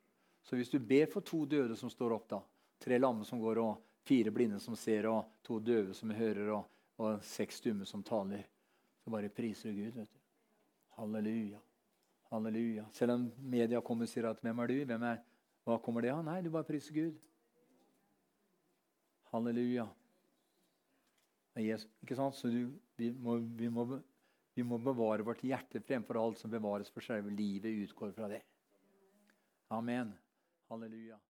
Så hvis du ber for to døde som står opp, da, tre lamme som går, og fire blinde som ser, og to døve som hører, og, og seks stumme som taler, så bare priser du Gud. vet du. Halleluja. Halleluja. Selv om media kommer og sier at 'Hvem er du?' Hvem er, hva kommer det av? Nei, du bare priser Gud. Halleluja. Ikke sant? Så du, vi, må, vi, må, vi, må, bevare vårt hjerte fremfor alt som bevares for selve livet utgår fra det. Amen. Halleluja.